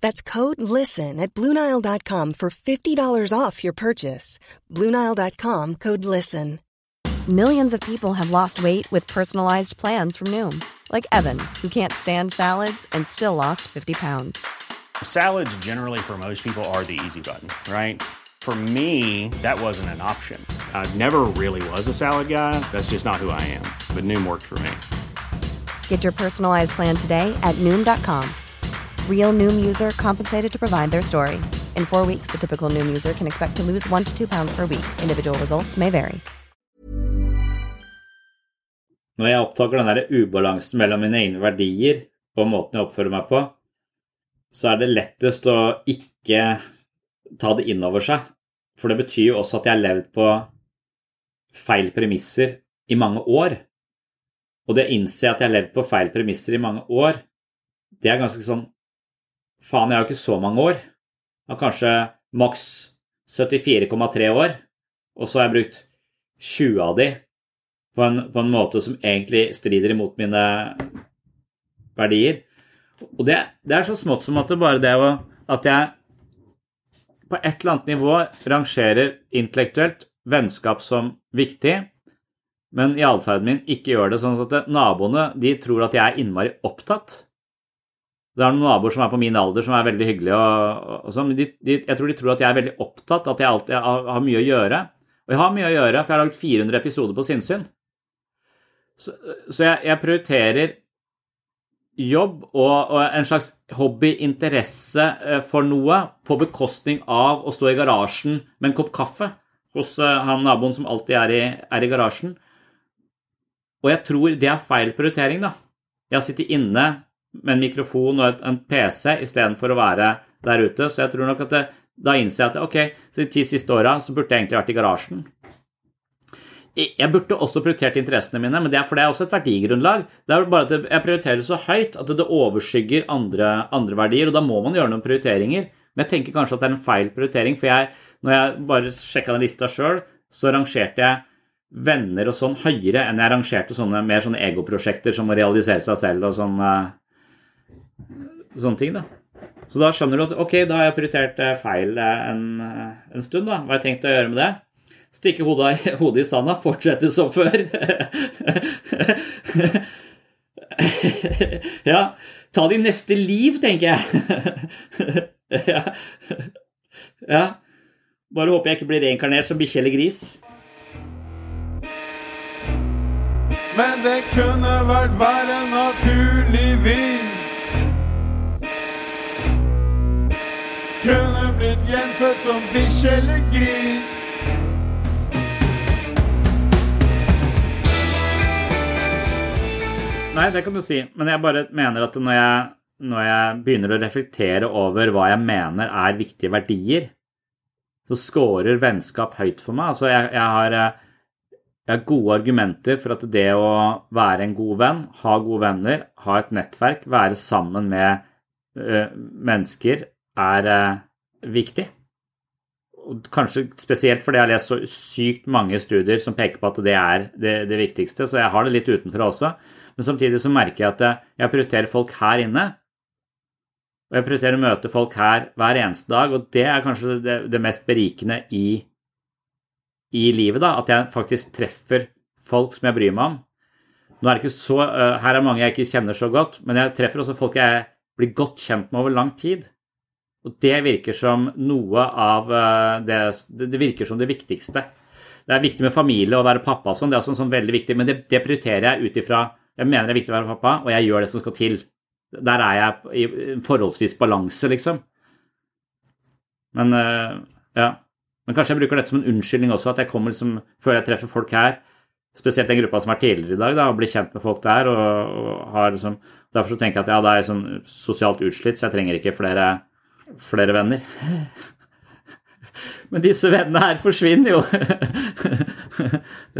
That's code LISTEN at Bluenile.com for $50 off your purchase. Bluenile.com code LISTEN. Millions of people have lost weight with personalized plans from Noom, like Evan, who can't stand salads and still lost 50 pounds. Salads, generally, for most people, are the easy button, right? For me, that wasn't an option. I never really was a salad guy. That's just not who I am. But Noom worked for me. Get your personalized plan today at Noom.com. Real Noom user compensated to provide their story. In four weeks, the typical Noom user can expect to lose one to two pounds per week. Individual results may vary. Når jeg oppdager den der ubalansen mellom mine egne verdier og måten jeg oppfører meg på, så er det lettest å ikke ta det inn over seg. For det betyr jo også at jeg har levd på feil premisser i mange år. Og det å innse at jeg har levd på feil premisser i mange år, det er ganske sånn Faen, jeg har jo ikke så mange år. Jeg har kanskje maks 74,3 år, og så har jeg brukt 20 av de på en, på en, måte som egentlig strider imot mine verdier. Og det, det er så smått som at det bare det å At jeg på et eller annet nivå rangerer intellektuelt vennskap som viktig, men i atferden min ikke gjør det sånn at naboene de tror at jeg er innmari opptatt Det er noen naboer som er på min alder, som er veldig hyggelige. Og, og sånn, de, de, jeg tror de tror at jeg er veldig opptatt, at jeg alltid har, har, mye å gjøre. Og jeg har mye å gjøre, for jeg har laget 400 episoder på sinnssyn. Så, så jeg, jeg, prioriterer jobb og, og en slags hobbyinteresse eh, for noe på bekostning av å stå i garasjen med en kopp kaffe hos eh, han naboen som alltid er i, er i garasjen. Og jeg tror det er feil prioritering, da. Jeg har sittet inne med en mikrofon og en PC istedenfor å være der ute. Så jeg tror nok at det, da innser jeg at ok, så de ti siste åra så burde jeg egentlig vært i garasjen. Jeg burde også prioritert interessene mine, men det er for det er også et verdigrunnlag. Det er bare at Jeg prioriterer så høyt at det overskygger andre, andre, verdier, og da må man gjøre noen prioriteringer. Men jeg tenker kanskje at det er en feil prioritering, for jeg, når jeg bare sjekka den lista sjøl, så rangerte jeg venner og sånn høyere enn jeg rangerte sånne mer sånne egoprosjekter som å realisere seg selv og sånn sånne ting, da. Så da skjønner du at ok, da har jeg prioritert eh, feil eh, en, eh, en stund, da. Hva har jeg tenkt å gjøre med det? Stikke hodet, hodet i sanda, fortsette som før. ja. Ta de neste liv, tenker jeg. ja. ja. Bare håper jeg ikke blir reinkarnert som bikkje eller gris. Men det kunne vært verre naturligvis. Kunne blitt gjenfødt som bikkje eller gris. Nei, det kan du si, men jeg bare mener at når jeg, når jeg begynner å reflektere over hva jeg mener er viktige verdier, så scorer vennskap høyt for meg. Altså, jeg, jeg, har, jeg har gode argumenter for at det å være en god venn, ha gode venner, ha et nettverk, være sammen med ø, mennesker er uh, viktig. Kanskje spesielt fordi jeg har lest så sykt mange studier som peker på at det er det, det, viktigste, så jeg har det litt utenfra også. Men samtidig så merker jeg at jeg prioriterer folk her inne. Og jeg prioriterer å møte folk her hver eneste dag, og det er kanskje det, det mest berikende i, i livet, da. At jeg faktisk treffer folk som jeg bryr meg om. Er så, uh, Her er mange jeg ikke kjenner så godt, men jeg treffer også folk jeg blir godt kjent med over lang tid. Og det virker som noe av eh, det, det virker som det viktigste. Det er viktig med familie og være pappa og sånn, det er sånn, sånn veldig viktig, men det, det prioriterer jeg ut ifra Jeg mener det er viktig å være pappa, og jeg gjør det som skal til. Der er jeg i forholdsvis balanse, liksom. Men uh, ja. Men kanskje jeg bruker dette som en unnskyldning også, at jeg kommer liksom, før jeg treffer folk her, spesielt den gruppa som har tidligere i dag, da, og blir kjent med folk der. og, og har liksom, Derfor så tenker jeg at ja, det er sånn sosialt utslitt, så jeg trenger ikke flere flere venner. Men disse vennene her forsvinner jo.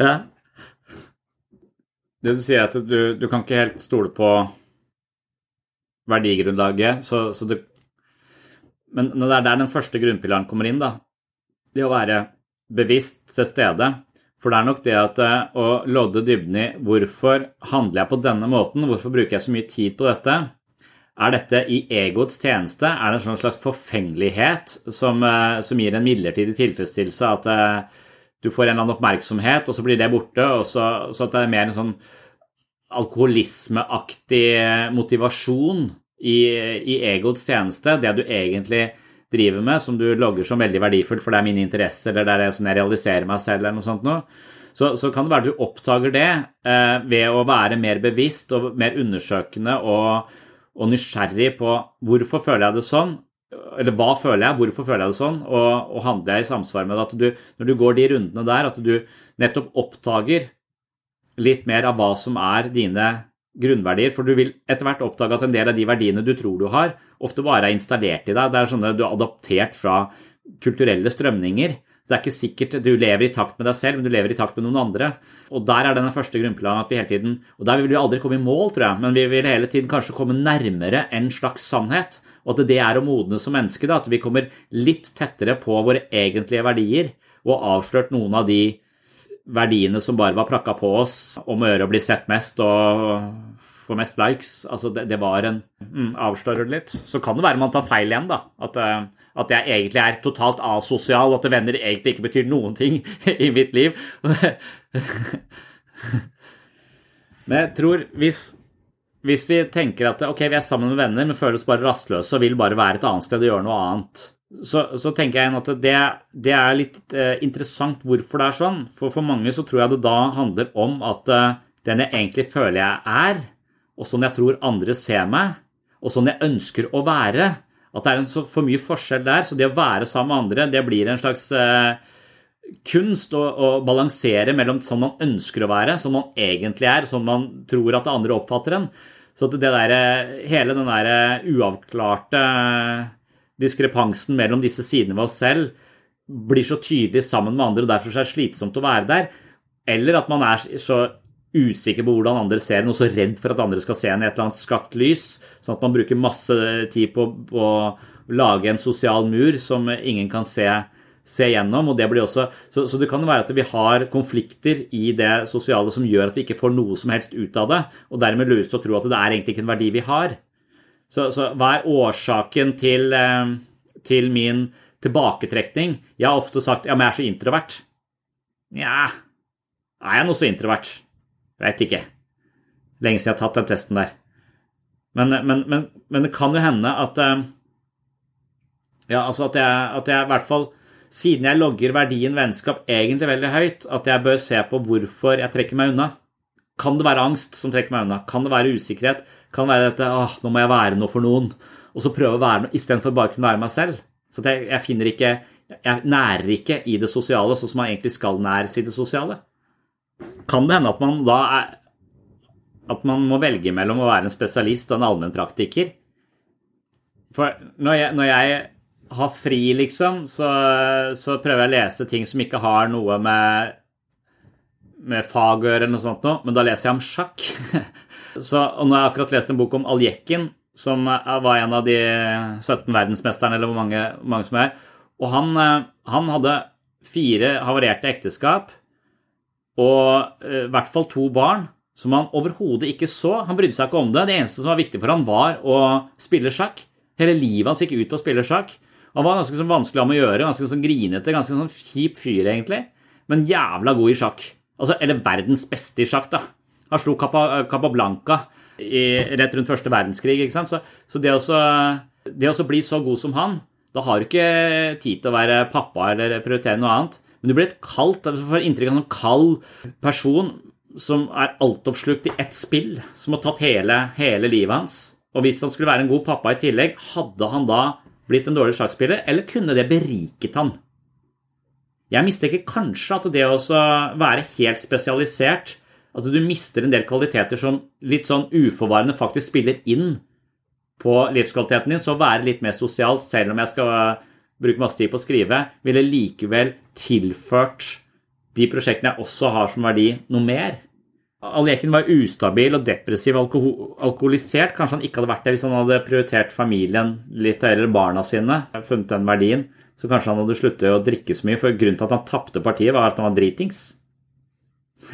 ja. Det du sier, er at du, du, kan ikke helt stole på verdigrunnlaget. Så, så det, men det er der den første grunnpilaren kommer inn, da, det å være bevisst til stede For det er nok det at eh, å lodde dybden i hvorfor handler jeg på denne måten, hvorfor bruker jeg så mye tid på dette, er dette i egoets tjeneste? Er det en sånn slags forfengelighet som, eh, som gir en midlertidig tilfredsstillelse? At eh, du får en eller annen oppmerksomhet, og så blir det borte? så, så at det er mer en sånn alkoholismeaktig motivasjon i, i egoets tjeneste? Det du egentlig driver med, som du logger som veldig verdifullt, for det er mine interesser, eller det er sånn jeg realiserer meg selv, eller noe sånt noe. Så, så, kan det være du oppdager det eh, ved å være mer bevisst og mer undersøkende og, og nysgjerrig på hvorfor føler jeg det sånn, eller hva føler jeg, hvorfor føler jeg det sånn, og, og handler jeg i samsvar med det. At du, når du går de rundene der, at du nettopp oppdager litt mer av hva som er dine grunnverdier. For du vil etter hvert oppdage at en del av de verdiene du tror du har, ofte bare er installert i deg. Det er sånne du har adoptert fra kulturelle strømninger. Det er ikke sikkert du lever i takt med deg selv, men du lever i takt med noen andre. Og der er denne første grunnplanen at vi hele tiden Og der vil vi aldri komme i mål, tror jeg, men vi vil hele tiden kanskje komme nærmere en slags sannhet. Og at det er å modne som menneske, at vi kommer litt tettere på våre egentlige verdier og avslørt noen av de verdiene som bare var prakka på oss om å gjøre å bli sett mest og få mest likes. Altså, det, det var en mm, Avslører det litt. Så kan det være man tar feil igjen, da. At, uh, at jeg egentlig er totalt asosial, og at venner egentlig ikke betyr noen ting i mitt liv. Men jeg tror hvis hvis vi tenker at ok, vi er sammen med venner, men føler oss bare rastløse og vil bare være et annet sted og gjøre noe annet, så, så tenker jeg at det, det er litt eh, interessant hvorfor det er sånn. For for mange så tror jeg det da handler om at eh, den jeg egentlig føler jeg er, og sånn jeg tror andre ser meg, og sånn jeg ønsker å være, at det er så for mye forskjell der. Så det å være sammen med andre, det blir en slags eh, kunst å, å, balansere mellom sånn man ønsker å være, sånn man egentlig er, sånn man tror at andre oppfatter en. Så det der, hele den der uavklarte diskrepansen mellom disse sidene ved oss selv blir så tydelig sammen med andre, og derfor er det slitsomt å være der. Eller at man er så usikker på hvordan andre ser en, og så redd for at andre skal se en i et eller annet skakt lys, sånn at man bruker masse tid på, på å lage en sosial mur som ingen kan se se gjennom. og det blir også, så, så, det kan jo være at vi har konflikter i det sosiale som gjør at vi ikke får noe som helst ut av det, og dermed lures til å tro at det er egentlig ikke en verdi vi har. Så, så hva er årsaken til, eh, til, min tilbaketrekning? Jeg har ofte sagt ja, men jeg er så introvert. Nja, er jeg noe så introvert? Veit ikke. Lenge siden jeg har tatt den testen der. Men, men, men, men det kan jo hende at eh, ja, altså at jeg, at jeg i hvert fall siden jeg logger verdien vennskap egentlig veldig høyt, at jeg bør se på hvorfor jeg trekker meg unna. Kan det være angst som trekker meg unna? Kan det være usikkerhet? Kan det være dette åh, nå må jeg være noe for noen, og så prøve å være noe istedenfor bare å kunne være meg selv? Så jeg, jeg, finner ikke Jeg nærer ikke i det sosiale sånn som man egentlig skal næres i det sosiale. Kan det hende at man da er At man må velge mellom å være en spesialist og en allmennpraktiker? For når jeg, når jeg har fri, liksom, så, så, prøver jeg å lese ting som ikke har noe med, med fag å gjøre, eller noe sånt noe, men da leser jeg om sjakk. så, og nå har jeg akkurat lest en bok om Aljekin, som var en av de 17 verdensmesterne, eller hvor mange, mange som er. Og han, han hadde fire havarerte ekteskap og eh, i hvert fall to barn som han overhodet ikke så. Han brydde seg ikke om det. Det eneste som var viktig for ham, var å spille sjakk. Hele livet hans gikk ut på å spille sjakk. Han var ganske sånn vanskelig å gjøre, ganske sånn grinete, ganske sånn kjip fyr, egentlig. Men jævla god i sjakk. Altså, eller verdens beste i sjakk, da. Han slo Capablanca i, rett rundt første verdenskrig, ikke sant. Så, så det, også, det å bli så god som han, da har du ikke tid til å være pappa eller prioritere noe annet. Men du blir et kaldt, du får inntrykk av en kald person som er altoppslukt i ett spill, som har tatt hele, hele livet hans. Og hvis han skulle være en god pappa i tillegg, hadde han da blitt en dårlig sjakkspiller, eller kunne det beriket han? Jeg mistenker kanskje at det å være helt spesialisert, at du mister en del kvaliteter som litt sånn uforvarende faktisk spiller inn på livskvaliteten din, så være litt mer sosial, selv om jeg skal bruke masse tid på å skrive, ville likevel tilført de prosjektene jeg også har som verdi, noe mer. Aljekin var ustabil og depressiv og alkoholisert. Kanskje han ikke hadde vært det hvis han hadde prioritert familien litt eller barna sine. funnet den verdien. Så kanskje han hadde sluttet å drikke så mye. For grunnen til at han tapte partiet, var at han var dritings.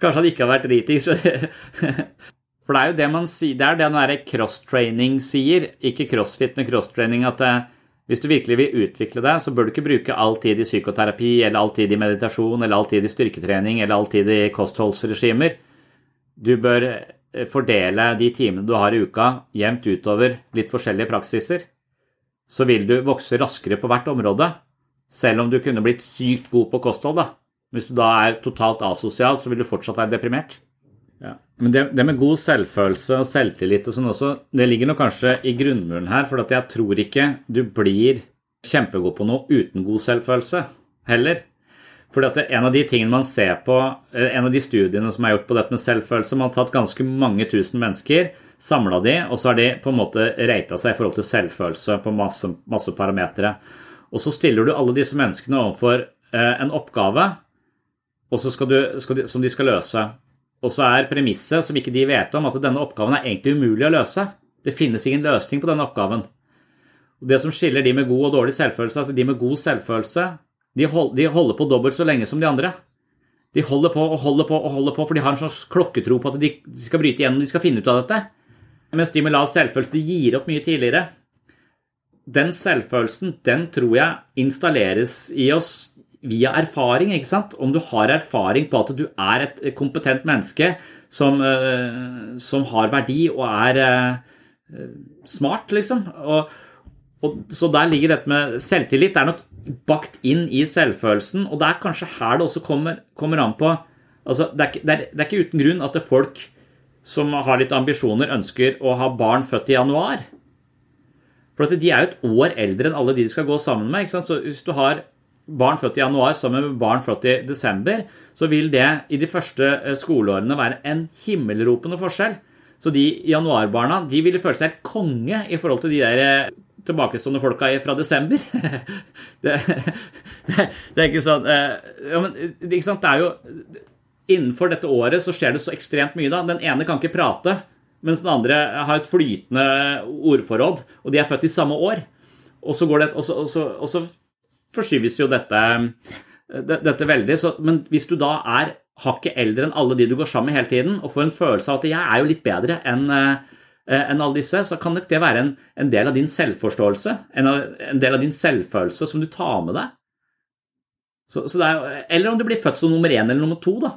kanskje han ikke hadde vært dritings. For det er jo det man sier, det er det den derre cross-training sier. Ikke crossfit, men cross-training. at det, eh, hvis du virkelig vil utvikle deg, så bør du ikke bruke all tid i psykoterapi, eller all tid i meditasjon, eller all tid i styrketrening, eller all tid i kostholdsregimer. Du bør eh, fordele de timene du har i uka, jevnt utover litt forskjellige praksiser. Så vil du vokse raskere på hvert område, selv om du kunne blitt sykt god på kosthold. da. Hvis du da er totalt asosial, så vil du fortsatt være deprimert. Ja. Men det, det, med god selvfølelse og selvtillit og sånn også, det ligger nok kanskje i grunnmuren her. For jeg tror ikke du blir kjempegod på noe uten god selvfølelse heller. Fordi at En av de tingene man ser på, eh, en av de studiene som er gjort på dette med selvfølelse, man har tatt ganske mange tusen mennesker, samla de, og så har de på en måte reita seg i forhold til selvfølelse på masse, masse parametere. Og så stiller du alle disse menneskene overfor eh, en oppgave skal du, skal de, som de skal løse. Og så er premisset, som ikke de vet om, at denne oppgaven er egentlig umulig å løse. Det finnes ingen løsning på denne oppgaven. Og Det som skiller de med god og dårlig selvfølelse, er at de med god selvfølelse de holder på dobbelt så lenge som de andre. De holder på og holder på og holder på, for de har en slags klokketro på at de skal bryte igjennom, de skal finne ut av dette. Mens de med lav selvfølelse de gir opp mye tidligere. Den selvfølelsen den tror jeg installeres i oss via erfaring. ikke sant? Om du har erfaring på at du er et kompetent menneske som, eh, som har verdi og er eh, smart, liksom. Og, og, så der ligger dette med selvtillit. Det er nok bakt inn i selvfølelsen, og det er kanskje her det også kommer, kommer an på altså, det, er ikke, det, er, det er ikke uten grunn at folk som har litt ambisjoner, ønsker å ha barn født i januar. For de er jo et år eldre enn alle de de skal gå sammen med. Så hvis du har barn født i januar sammen med barn født i desember, så vil det i de første eh, skoleårene være en himmelropende forskjell. Så de januarbarna de ville føle seg konge i forhold til de der eh, tilbakestående folka fra desember. det, det, det, er ikke sånn eh, ja, men, ikke sant? Det er jo Innenfor dette året så skjer det så ekstremt mye. da. Den ene kan ikke prate, mens den andre har et flytende ordforråd, og de er født i samme år. Og så, går det, og så, og så, og så forskyves jo dette, dette veldig. Så, men hvis du da er hakket eldre enn alle de du går sammen med hele tiden, og får en følelse av at jeg er jo litt bedre enn enn alle disse, så kan nok det være en, en del av din selvforståelse, en, en, del av din selvfølelse som du tar med deg. Så, så er, eller om du blir født som nummer én eller nummer to, da.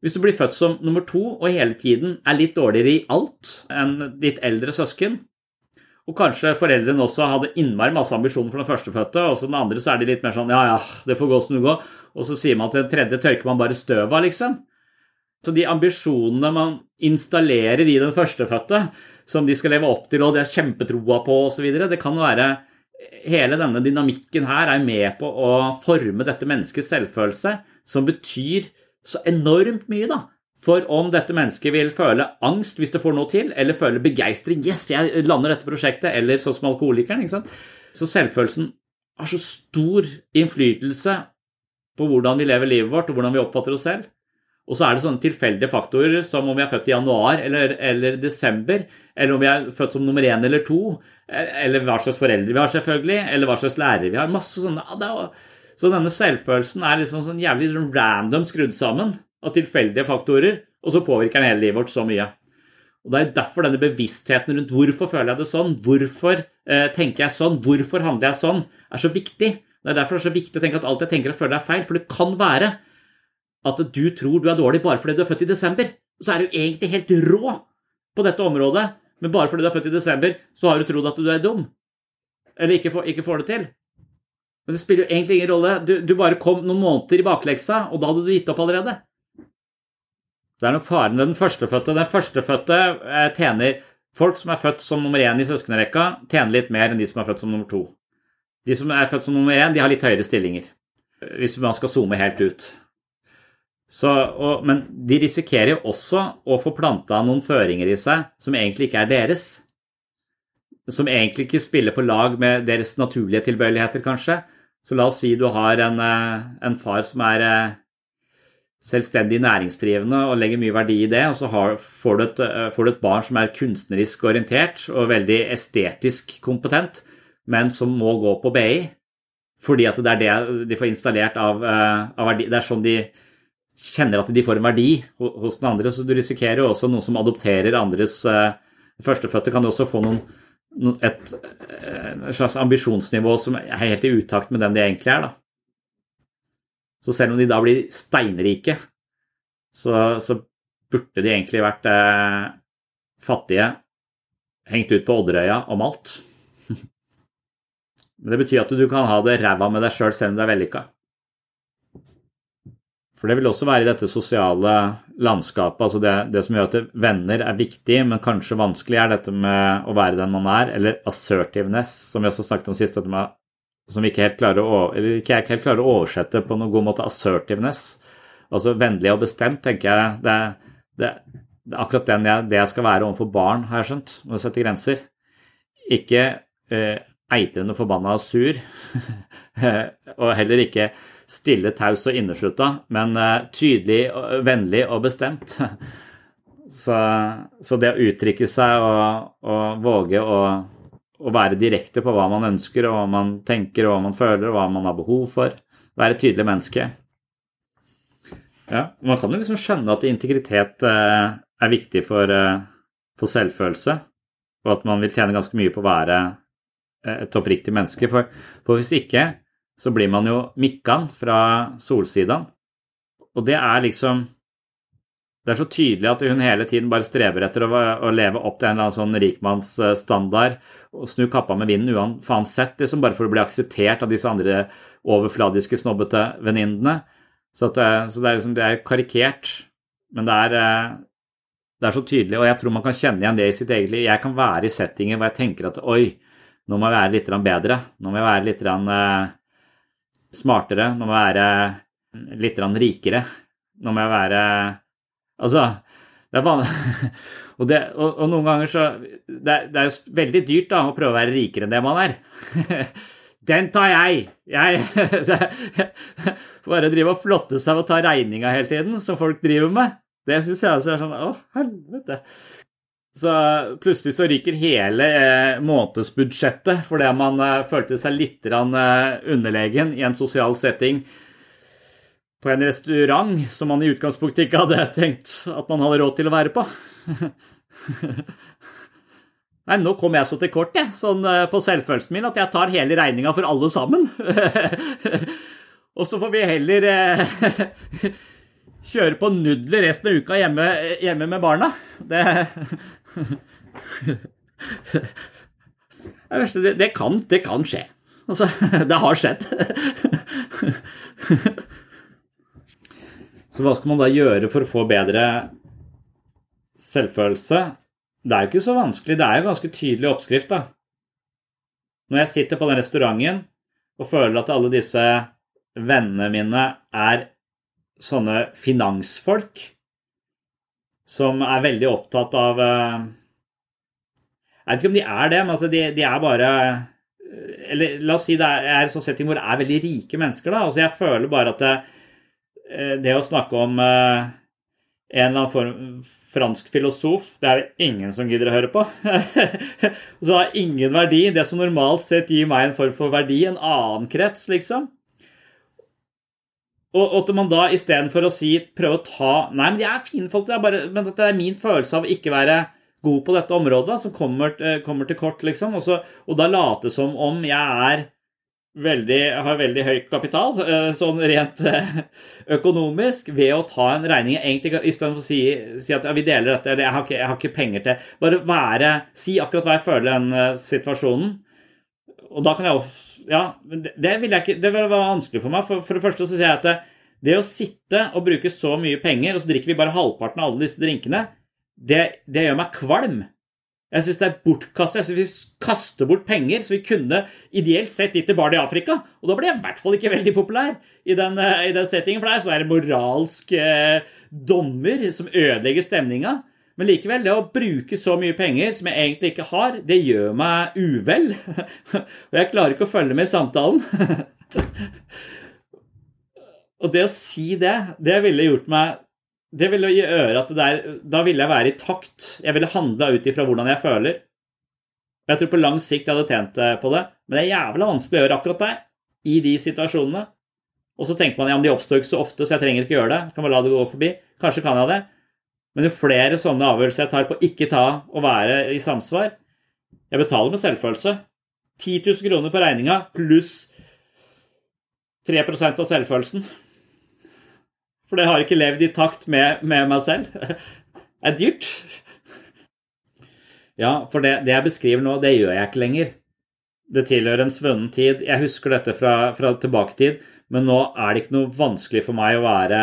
Hvis du blir født som nummer to og hele tiden er litt dårligere i alt enn ditt eldre søsken, og kanskje foreldrene også hadde innmari masse ambisjoner for den førstefødte, og så den andre så er de litt mer sånn ja, ja, det får gå som det går. Og så sier man til den tredje tørker man bare støv av, liksom. Så de ambisjonene man installerer i den førstefødte, som de skal leve opp til, og de har kjempetroa på osv., det kan være Hele denne dynamikken her er med på å forme dette menneskets selvfølelse, som betyr så enormt mye, da for om dette mennesket vil føle angst hvis det får noe til, eller føle begeistring 'Yes, jeg lander dette prosjektet', eller sånn som alkoholikeren. ikke sant? Så selvfølelsen har så stor innflytelse på hvordan vi lever livet vårt, og hvordan vi oppfatter oss selv. Og så er det sånne tilfeldige faktorer som om vi er født i januar eller, eller desember, eller om vi er født som nummer én eller to, eller hva slags foreldre vi har, selvfølgelig, eller hva slags lærere vi har. Masse sånne. Så denne selvfølelsen er liksom sånn jævlig random skrudd sammen av tilfeldige faktorer, og så påvirker den hele livet vårt så mye. Og Det er derfor denne bevisstheten rundt hvorfor føler jeg det sånn, hvorfor eh, tenker jeg sånn, hvorfor handler jeg sånn, er så viktig. Det er derfor det er så viktig å tenke at alt jeg tenker og føler er feil, for det kan være at du tror du er dårlig bare fordi du er født i desember. Så er du egentlig helt rå på dette området, men bare fordi du er født i desember, så har du trodd at du er dum. Eller ikke får, ikke får det til. Men det spiller jo egentlig ingen rolle. Du, du bare kom noen måneder i bakleksa, og da hadde du gitt opp allerede. Det er nok faren ved den førstefødte. Den førstefødte eh, tjener Folk som er født som nummer én i søskenrekka, tjener litt mer enn de som er født som nummer to. De som er født som nummer én, de har litt høyere stillinger, hvis man skal zoome helt ut. Så, og, men de risikerer jo også å få planta noen føringer i seg som egentlig ikke er deres. Som egentlig ikke spiller på lag med deres naturlige tilbøyeligheter, kanskje. Så la oss si du har en, eh, en far som er eh, selvstendig næringsdrivende og legger mye verdi i det, og så har, får, du et, eh, får, du et, barn som er kunstnerisk orientert og veldig estetisk kompetent, men som må gå på BI fordi at det er det de får installert av, eh, av verdi. Det er sånn de kjenner at de får en verdi hos den andre, så du risikerer jo også noen som adopterer andres uh, førstefødte, kan du også få noen, et, et slags ambisjonsnivå som er helt i utakt med den de egentlig er. da. Så selv om de da blir steinrike, så, så burde de egentlig vært eh, fattige, hengt ut på Odderøya og malt. Men det betyr at du kan ha det ræva med deg sjøl selv om du er vellykka. For det vil også være i dette sosiale landskapet, altså det, det, som gjør at venner er viktig, men kanskje vanskelig, er dette med å være den man er, eller assertiveness, som vi også snakket om sist, dette med som ikke helt klarer å, ikke helt klarer å oversette på noen god måte assertiveness. Altså vennlig og bestemt, tenker jeg. Det, det, det er akkurat jeg, det jeg skal være overfor barn, har jeg skjønt, når jeg setter grenser. Ikke eh, eitrende forbanna og sur, og heller ikke stille, taus og inneslutta, men eh, tydelig, vennlig og bestemt. så, så, det å uttrykke seg og, og våge å å være direkte på hva man ønsker, og hva man tenker, og hva man føler, og hva man har behov for. Være et tydelig menneske. Ja, Man kan jo liksom skjønne at integritet eh, er viktig for, eh, for, selvfølelse, og at man vil tjene ganske mye på å være eh, et oppriktig menneske. For, for hvis ikke, så blir man jo Mikkan fra Solsidan. Og det er liksom det er så tydelig at hun hele tiden bare streber etter å, å leve opp til en eller annen sånn rikmannsstandard og snu kappa med vinden uansett, liksom, bare for å bli akseptert av disse andre overfladiske, snobbete venninnene. Så, det, så det, er liksom, det er karikert, men det er, eh, det er så tydelig, og jeg tror man kan kjenne igjen det i sitt eget liv. Jeg kan være i settinger hvor jeg tenker at oi, nå må jeg være litt bedre. Nå må jeg være litt eh, smartere. Nå må jeg være litt rikere. Nå må jeg være Altså, det er vanlig og, det, og, og, noen ganger så det er, det er, jo veldig dyrt da, å prøve å være rikere enn det man er. Den tar jeg! Jeg Bare drive og flotte seg og ta regninga hele tiden, som folk driver med. Det syns jeg også er sånn Å, helvete. Så plutselig så ryker hele eh, månedsbudsjettet fordi man eh, følte seg litt eh, underlegen i en sosial setting på en restaurant som man i utgangspunktet ikke hadde tenkt at man hadde råd til å være på. Nei, nå kom jeg så til kort, jeg, sånn eh, på selvfølelsen min, at jeg tar hele regninga for alle sammen. Og så får vi heller eh, kjøre på nudler resten av uka hjemme, hjemme med barna. Det det, det, kan, det kan skje. Altså, det har skjedd. Så hva skal man da gjøre for å få bedre selvfølelse? Det er jo ikke så vanskelig. Det er jo ganske tydelig oppskrift, da. Når jeg sitter på den restauranten og føler at alle disse vennene mine er sånne finansfolk som er veldig opptatt av eh, Jeg vet ikke om de er det, men at de, de er bare Eller la oss si det er en sånn setting hvor det er veldig rike mennesker. da, altså Jeg føler bare at det, Eh, det å snakke om eh, en eller annen form fransk filosof, det er det ingen som gidder å høre på. så har ingen verdi. Det som normalt sett gir meg en form for verdi, en annen krets, liksom. Og at man da istedenfor å si prøve å ta Nei, men de er fine folk, det er bare, men det er min følelse av ikke være god på dette området som kommer, eh, kommer til kort, liksom. Og, så, og da late som om jeg er veldig, har veldig høy kapital, eh, sånn rent eh, økonomisk, ved å ta en regning egentlig Istedenfor å si, si at ja, vi deler dette, eller jeg har, ikke, jeg har, ikke, penger til Bare være Si akkurat hva jeg føler i den uh, situasjonen. Og da kan jeg også Ja, det, det ville ikke Det ville være vanskelig for meg. For, for det første så sier jeg at det, det, å sitte og bruke så mye penger, og så drikker vi bare halvparten av alle disse drinkene, det, det gjør meg kvalm. Jeg syns det er bortkastet. Jeg syns vi kaster bort penger, så vi kunne ideelt sett gitt til barn i Afrika. Og da blir jeg i hvert fall ikke veldig populær i den, eh, i den settingen, for det er så er det moralsk eh, dommer som ødelegger stemninga. Men likevel, det å bruke så mye penger som jeg egentlig ikke har, det gjør meg uvel. Og jeg klarer ikke å følge med i samtalen. Og det å si det, det ville gjort meg det ville gjøre at der, da ville jeg være i takt. Jeg ville handla ut ifra hvordan jeg føler. Jeg tror på lang sikt jeg hadde tjent eh, på det, men det er jævla vanskelig å gjøre akkurat der. I de situasjonene. Og så tenker man ja, men de oppstår ikke så ofte, så jeg trenger ikke gjøre det. Kan bare la det gå forbi. Kanskje kan jeg det. Men jo flere sånne avgjørelser jeg tar på ikke ta og være i samsvar Jeg betaler med selvfølelse. 10 000 kroner på regninga pluss 3% av selvfølelsen. For det har ikke levd i takt med, med meg selv. Det er dyrt. Ja, for det, det, jeg beskriver nå, det gjør jeg ikke lenger. Det tilhører en svunnen tid. Jeg husker dette fra, fra tilbaketid, men nå er det ikke noe vanskelig for meg å være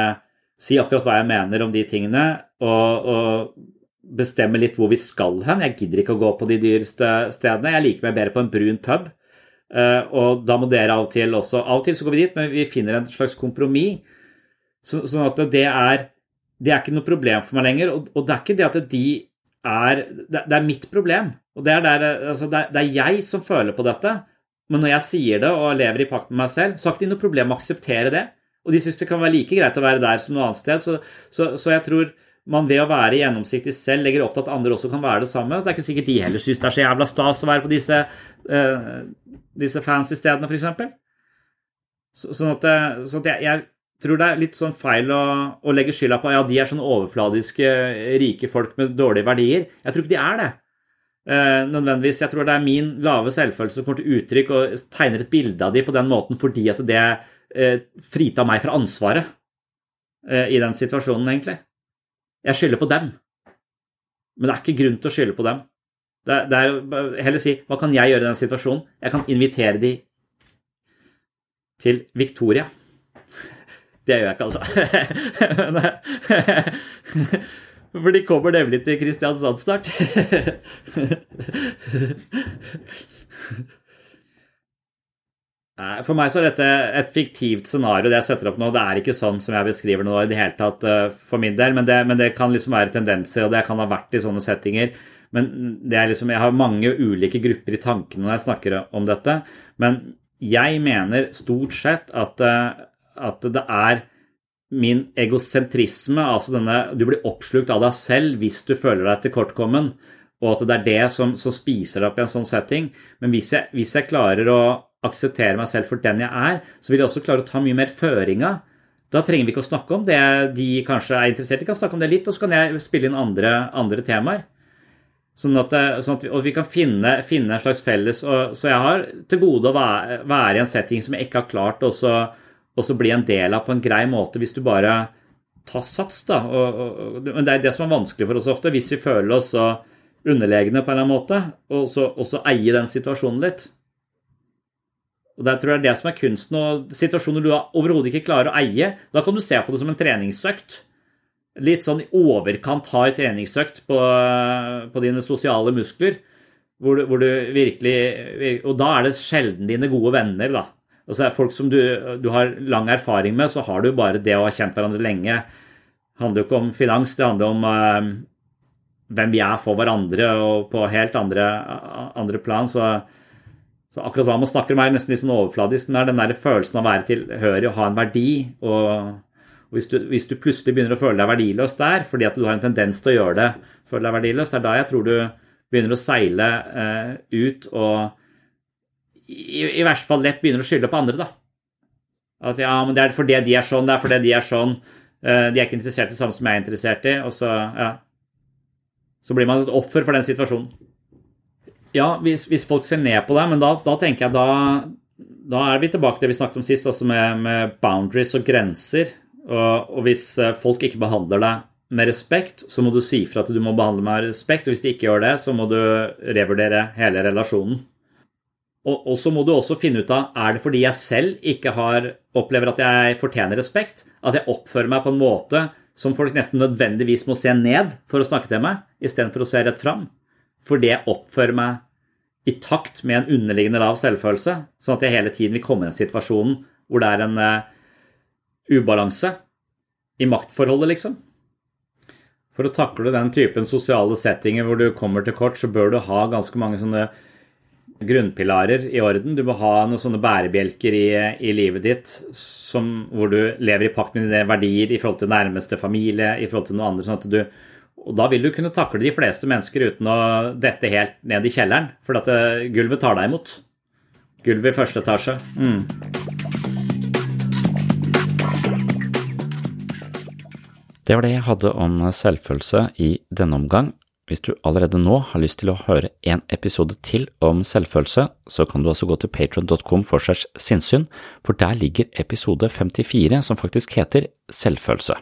Si akkurat hva jeg mener om de tingene, og, og bestemme litt hvor vi skal hen. Jeg gidder ikke å gå på de dyreste stedene. Jeg liker meg bedre på en brun pub. Uh, og da må dere av og til også Av og til så går vi dit, men vi finner en slags kompromiss så, sånn at det er, det er ikke noe problem for meg lenger. Og, og det er ikke det at de er Det, det er mitt problem. Og det er, der, altså det, det er, jeg som føler på dette. Men når jeg sier det og lever i pakt med meg selv, så har ikke de noe problem med å akseptere det. Og de syns det kan være like greit å være der som noe annet sted. Så, så, så jeg tror man ved å være gjennomsiktig selv legger opp til at andre også kan være det samme. Så det er ikke sikkert de heller syns det er så jævla stas å være på disse, uh, disse fancy stedene, f.eks. Så, sånn at, sånn at jeg, jeg tror det er litt sånn feil å, å legge skylda på ja, de er sånne overfladiske, rike folk med dårlige verdier. Jeg tror ikke de er det. Eh, nødvendigvis. Jeg tror det er min lave selvfølelse som kommer til uttrykk og tegner et bilde av de på den måten fordi at det eh, fritar meg fra ansvaret eh, i den situasjonen, egentlig. Jeg skylder på dem. Men det er ikke grunn til å skylde på dem. Det det er heller si hva kan jeg gjøre i den situasjonen? Jeg kan invitere de til Victoria. Det gjør jeg ikke, altså. For de kommer nemlig til Kristiansand snart. For meg så er dette et fiktivt scenario, det jeg setter opp nå. Det er ikke sånn som jeg beskriver det nå i det hele tatt eh, for min del, men det, men det kan liksom være tendenser, og det kan ha vært i sånne settinger. Men liksom, jeg har mange ulike grupper i tankene når jeg snakker om dette. Men jeg mener stort sett at, eh, at det er min egosentrisme, altså denne Du blir oppslukt av deg selv hvis du føler deg tilkortkommen, og at det er det som, som spiser deg opp i en sånn setting. Men hvis jeg, hvis jeg klarer å akseptere meg selv for den jeg er, så vil jeg også klare å ta mye mer føringa. Da trenger vi ikke å snakke om det de kanskje er interessert i. kan snakke om det litt, og så kan jeg spille inn andre, andre temaer. Sånn at, sånn at vi, og vi kan finne, finne, en slags felles og, Så jeg har til gode å være, være, i en setting som jeg ikke har klart å bli en del av på en grei måte, hvis du bare tar sats. da. Og, og, men det er det som er vanskelig for oss ofte, hvis vi føler oss så underlegne på en eller annen måte, og så, og så eie den situasjonen litt. Og Der tror jeg det er det som er kunsten. og Situasjoner du overhodet ikke klarer å eie, da kan du se på det som en treningsøkt. Litt sånn i overkant hard treningsøkt på, på dine sosiale muskler. Hvor du, hvor du, virkelig Og da er det sjelden dine gode venner, da. Altså Folk som du, du, har lang erfaring med, så har du bare det å ha kjent hverandre lenge. Det handler jo ikke om finans, det handler om uh, hvem vi er for hverandre, og på helt andre, andre plan. så så akkurat hva man snakker om, er nesten litt sånn overfladisk, men det er den der følelsen av å være tilhørig og ha en verdi. og, hvis, du, hvis, du, plutselig begynner å føle deg verdiløs der, fordi at du har en tendens til å gjøre det, føle deg verdiløs, det er da jeg tror du begynner å seile eh, ut og i, i verste fall lett begynner å skylde på andre, da. At ja, men det er fordi de er sånn, det er fordi de er sånn. Eh, de er ikke interessert i det samme som jeg er interessert i, og så, ja. Så blir man et offer for den situasjonen. Ja, hvis, hvis, folk ser ned på deg, men da, da tenker jeg da, da, er vi tilbake til det vi snakket om sist, altså med, med boundaries og grenser. Og, og, hvis eh, folk ikke behandler deg med respekt, så må du si fra at du må behandle meg med respekt. Og hvis de ikke gjør det, så må du revurdere hele relasjonen. Og, så må du også finne ut av er det fordi jeg selv ikke har, opplever at jeg fortjener respekt, at jeg oppfører meg på en måte som folk nesten nødvendigvis må se ned for å snakke til meg, istedenfor å se rett fram. Fordi jeg oppfører meg i takt med en underliggende lav selvfølelse, sånn at jeg hele tiden vil komme i en situasjon hvor det er en uh, ubalanse i maktforholdet, liksom. For å takle den typen sosiale settinger hvor du kommer til kort, så bør du ha ganske mange sånne grunnpilarer i orden. Du må ha noen sånne bærebjelker i, i livet ditt som, hvor du lever i pakt med dine verdier i forhold til nærmeste familie, i forhold til noe andre, sånn at du og da vil du kunne takle de fleste mennesker uten å dette helt ned i kjelleren, for at eh, gulvet tar deg imot. Gulvet i første etasje. Mm. Det var det jeg hadde om selvfølelse i denne omgang. Hvis du allerede nå har lyst til å høre en episode til om selvfølelse, så kan du altså gå til patron.com for segs sinnssyn, for der ligger episode 54 som faktisk heter Selvfølelse.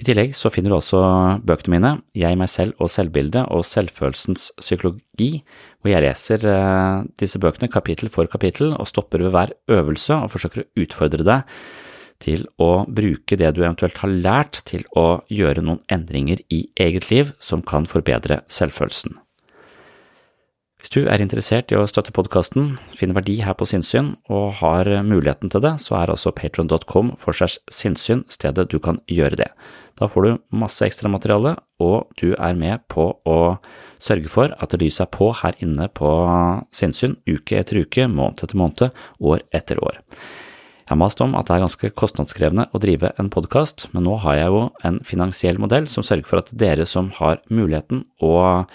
I tillegg så finner du også bøkene mine, Jeg, meg selv og selvbildet og Selvfølelsens psykologi, hvor jeg leser eh, disse bøkene kapittel for kapittel og stopper ved hver øvelse og forsøker å utfordre deg til å bruke det du eventuelt har lært til å gjøre noen endringer i eget liv som kan forbedre selvfølelsen. Hvis du er interessert i å støtte podkasten, finner verdi her på sinnssyn og har muligheten til det, så er altså patron.com for segs sinnssyn stedet du kan gjøre det. Da får du masse ekstramateriale, og du er med på å sørge for at lyset er på her inne på sinnssyn uke etter uke, måned etter måned, år etter år. Jeg har mast om at det er ganske kostnadskrevende å drive en podkast, men nå har jeg jo en finansiell modell som sørger for at dere som har muligheten og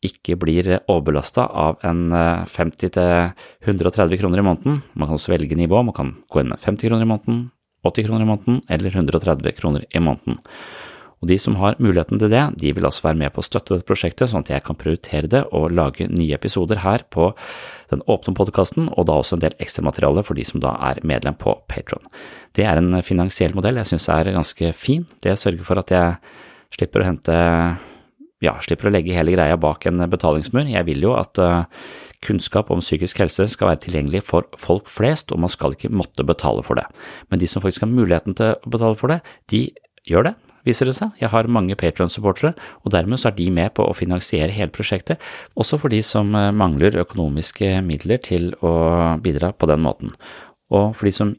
ikke blir overbelasta av en 50 eh, 130 kroner i måneden. Man kan også velge nivå, man kan gå inn med 50 kroner i måneden, 80 kroner i måneden eller 130 kroner i måneden. Og De som har muligheten til det, de vil altså være med på å støtte dette prosjektet, sånn at jeg kan prioritere det og lage nye episoder her på den åpne podkasten, og da også en del ekstramateriale for de som da er medlem på Patron. Det er en finansiell modell jeg synes er ganske fin. Det sørger for at jeg Slipper å hente ja, slipper å legge hele greia bak en betalingsmur. Jeg vil jo at uh, kunnskap om psykisk helse skal være tilgjengelig for folk flest, og man skal ikke måtte betale for det. Men de som faktisk har muligheten til å betale for det, de gjør det, viser det seg. Jeg har mange Patron-supportere, og dermed så er de med på å finansiere hele prosjektet, også for de som eh, mangler økonomiske midler til å bidra på den måten. Og for de som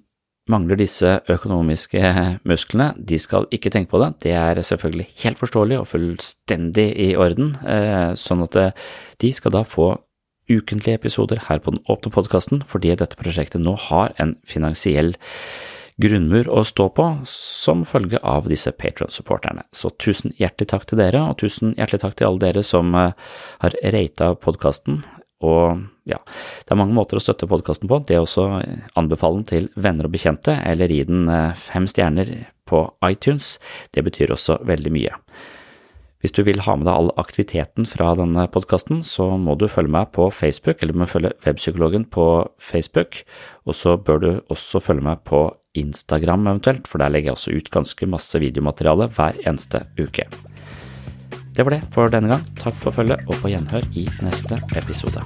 mangler disse økonomiske musklene, de skal ikke tenke på det. Det er selvfølgelig helt forståelig og fullstendig i orden, eh, sånn at eh, de skal da få ukentlige episoder her på den åpne podkasten, fordi dette prosjektet nå har en finansiell grunnmur å stå på som følge av disse Patron-supporterne. Så tusen hjertelig takk til dere, og tusen hjertelig takk til alle dere som eh, har rata podkasten. Og ja, det er mange måter å støtte podkasten på. Det er også anbefale den til venner og bekjente, eller gi den eh, fem stjerner på iTunes. Det betyr også veldig mye. Hvis du vil ha med deg all aktiviteten fra denne podkasten, så må du følge meg på Facebook, eller du må følge Webpsykologen på Facebook, og så bør du også følge meg på Instagram eventuelt, for der legger jeg også ut ganske masse videomateriale hver eneste uke. Det var det for denne gang. Takk for følget, og på gjenhør i neste episode.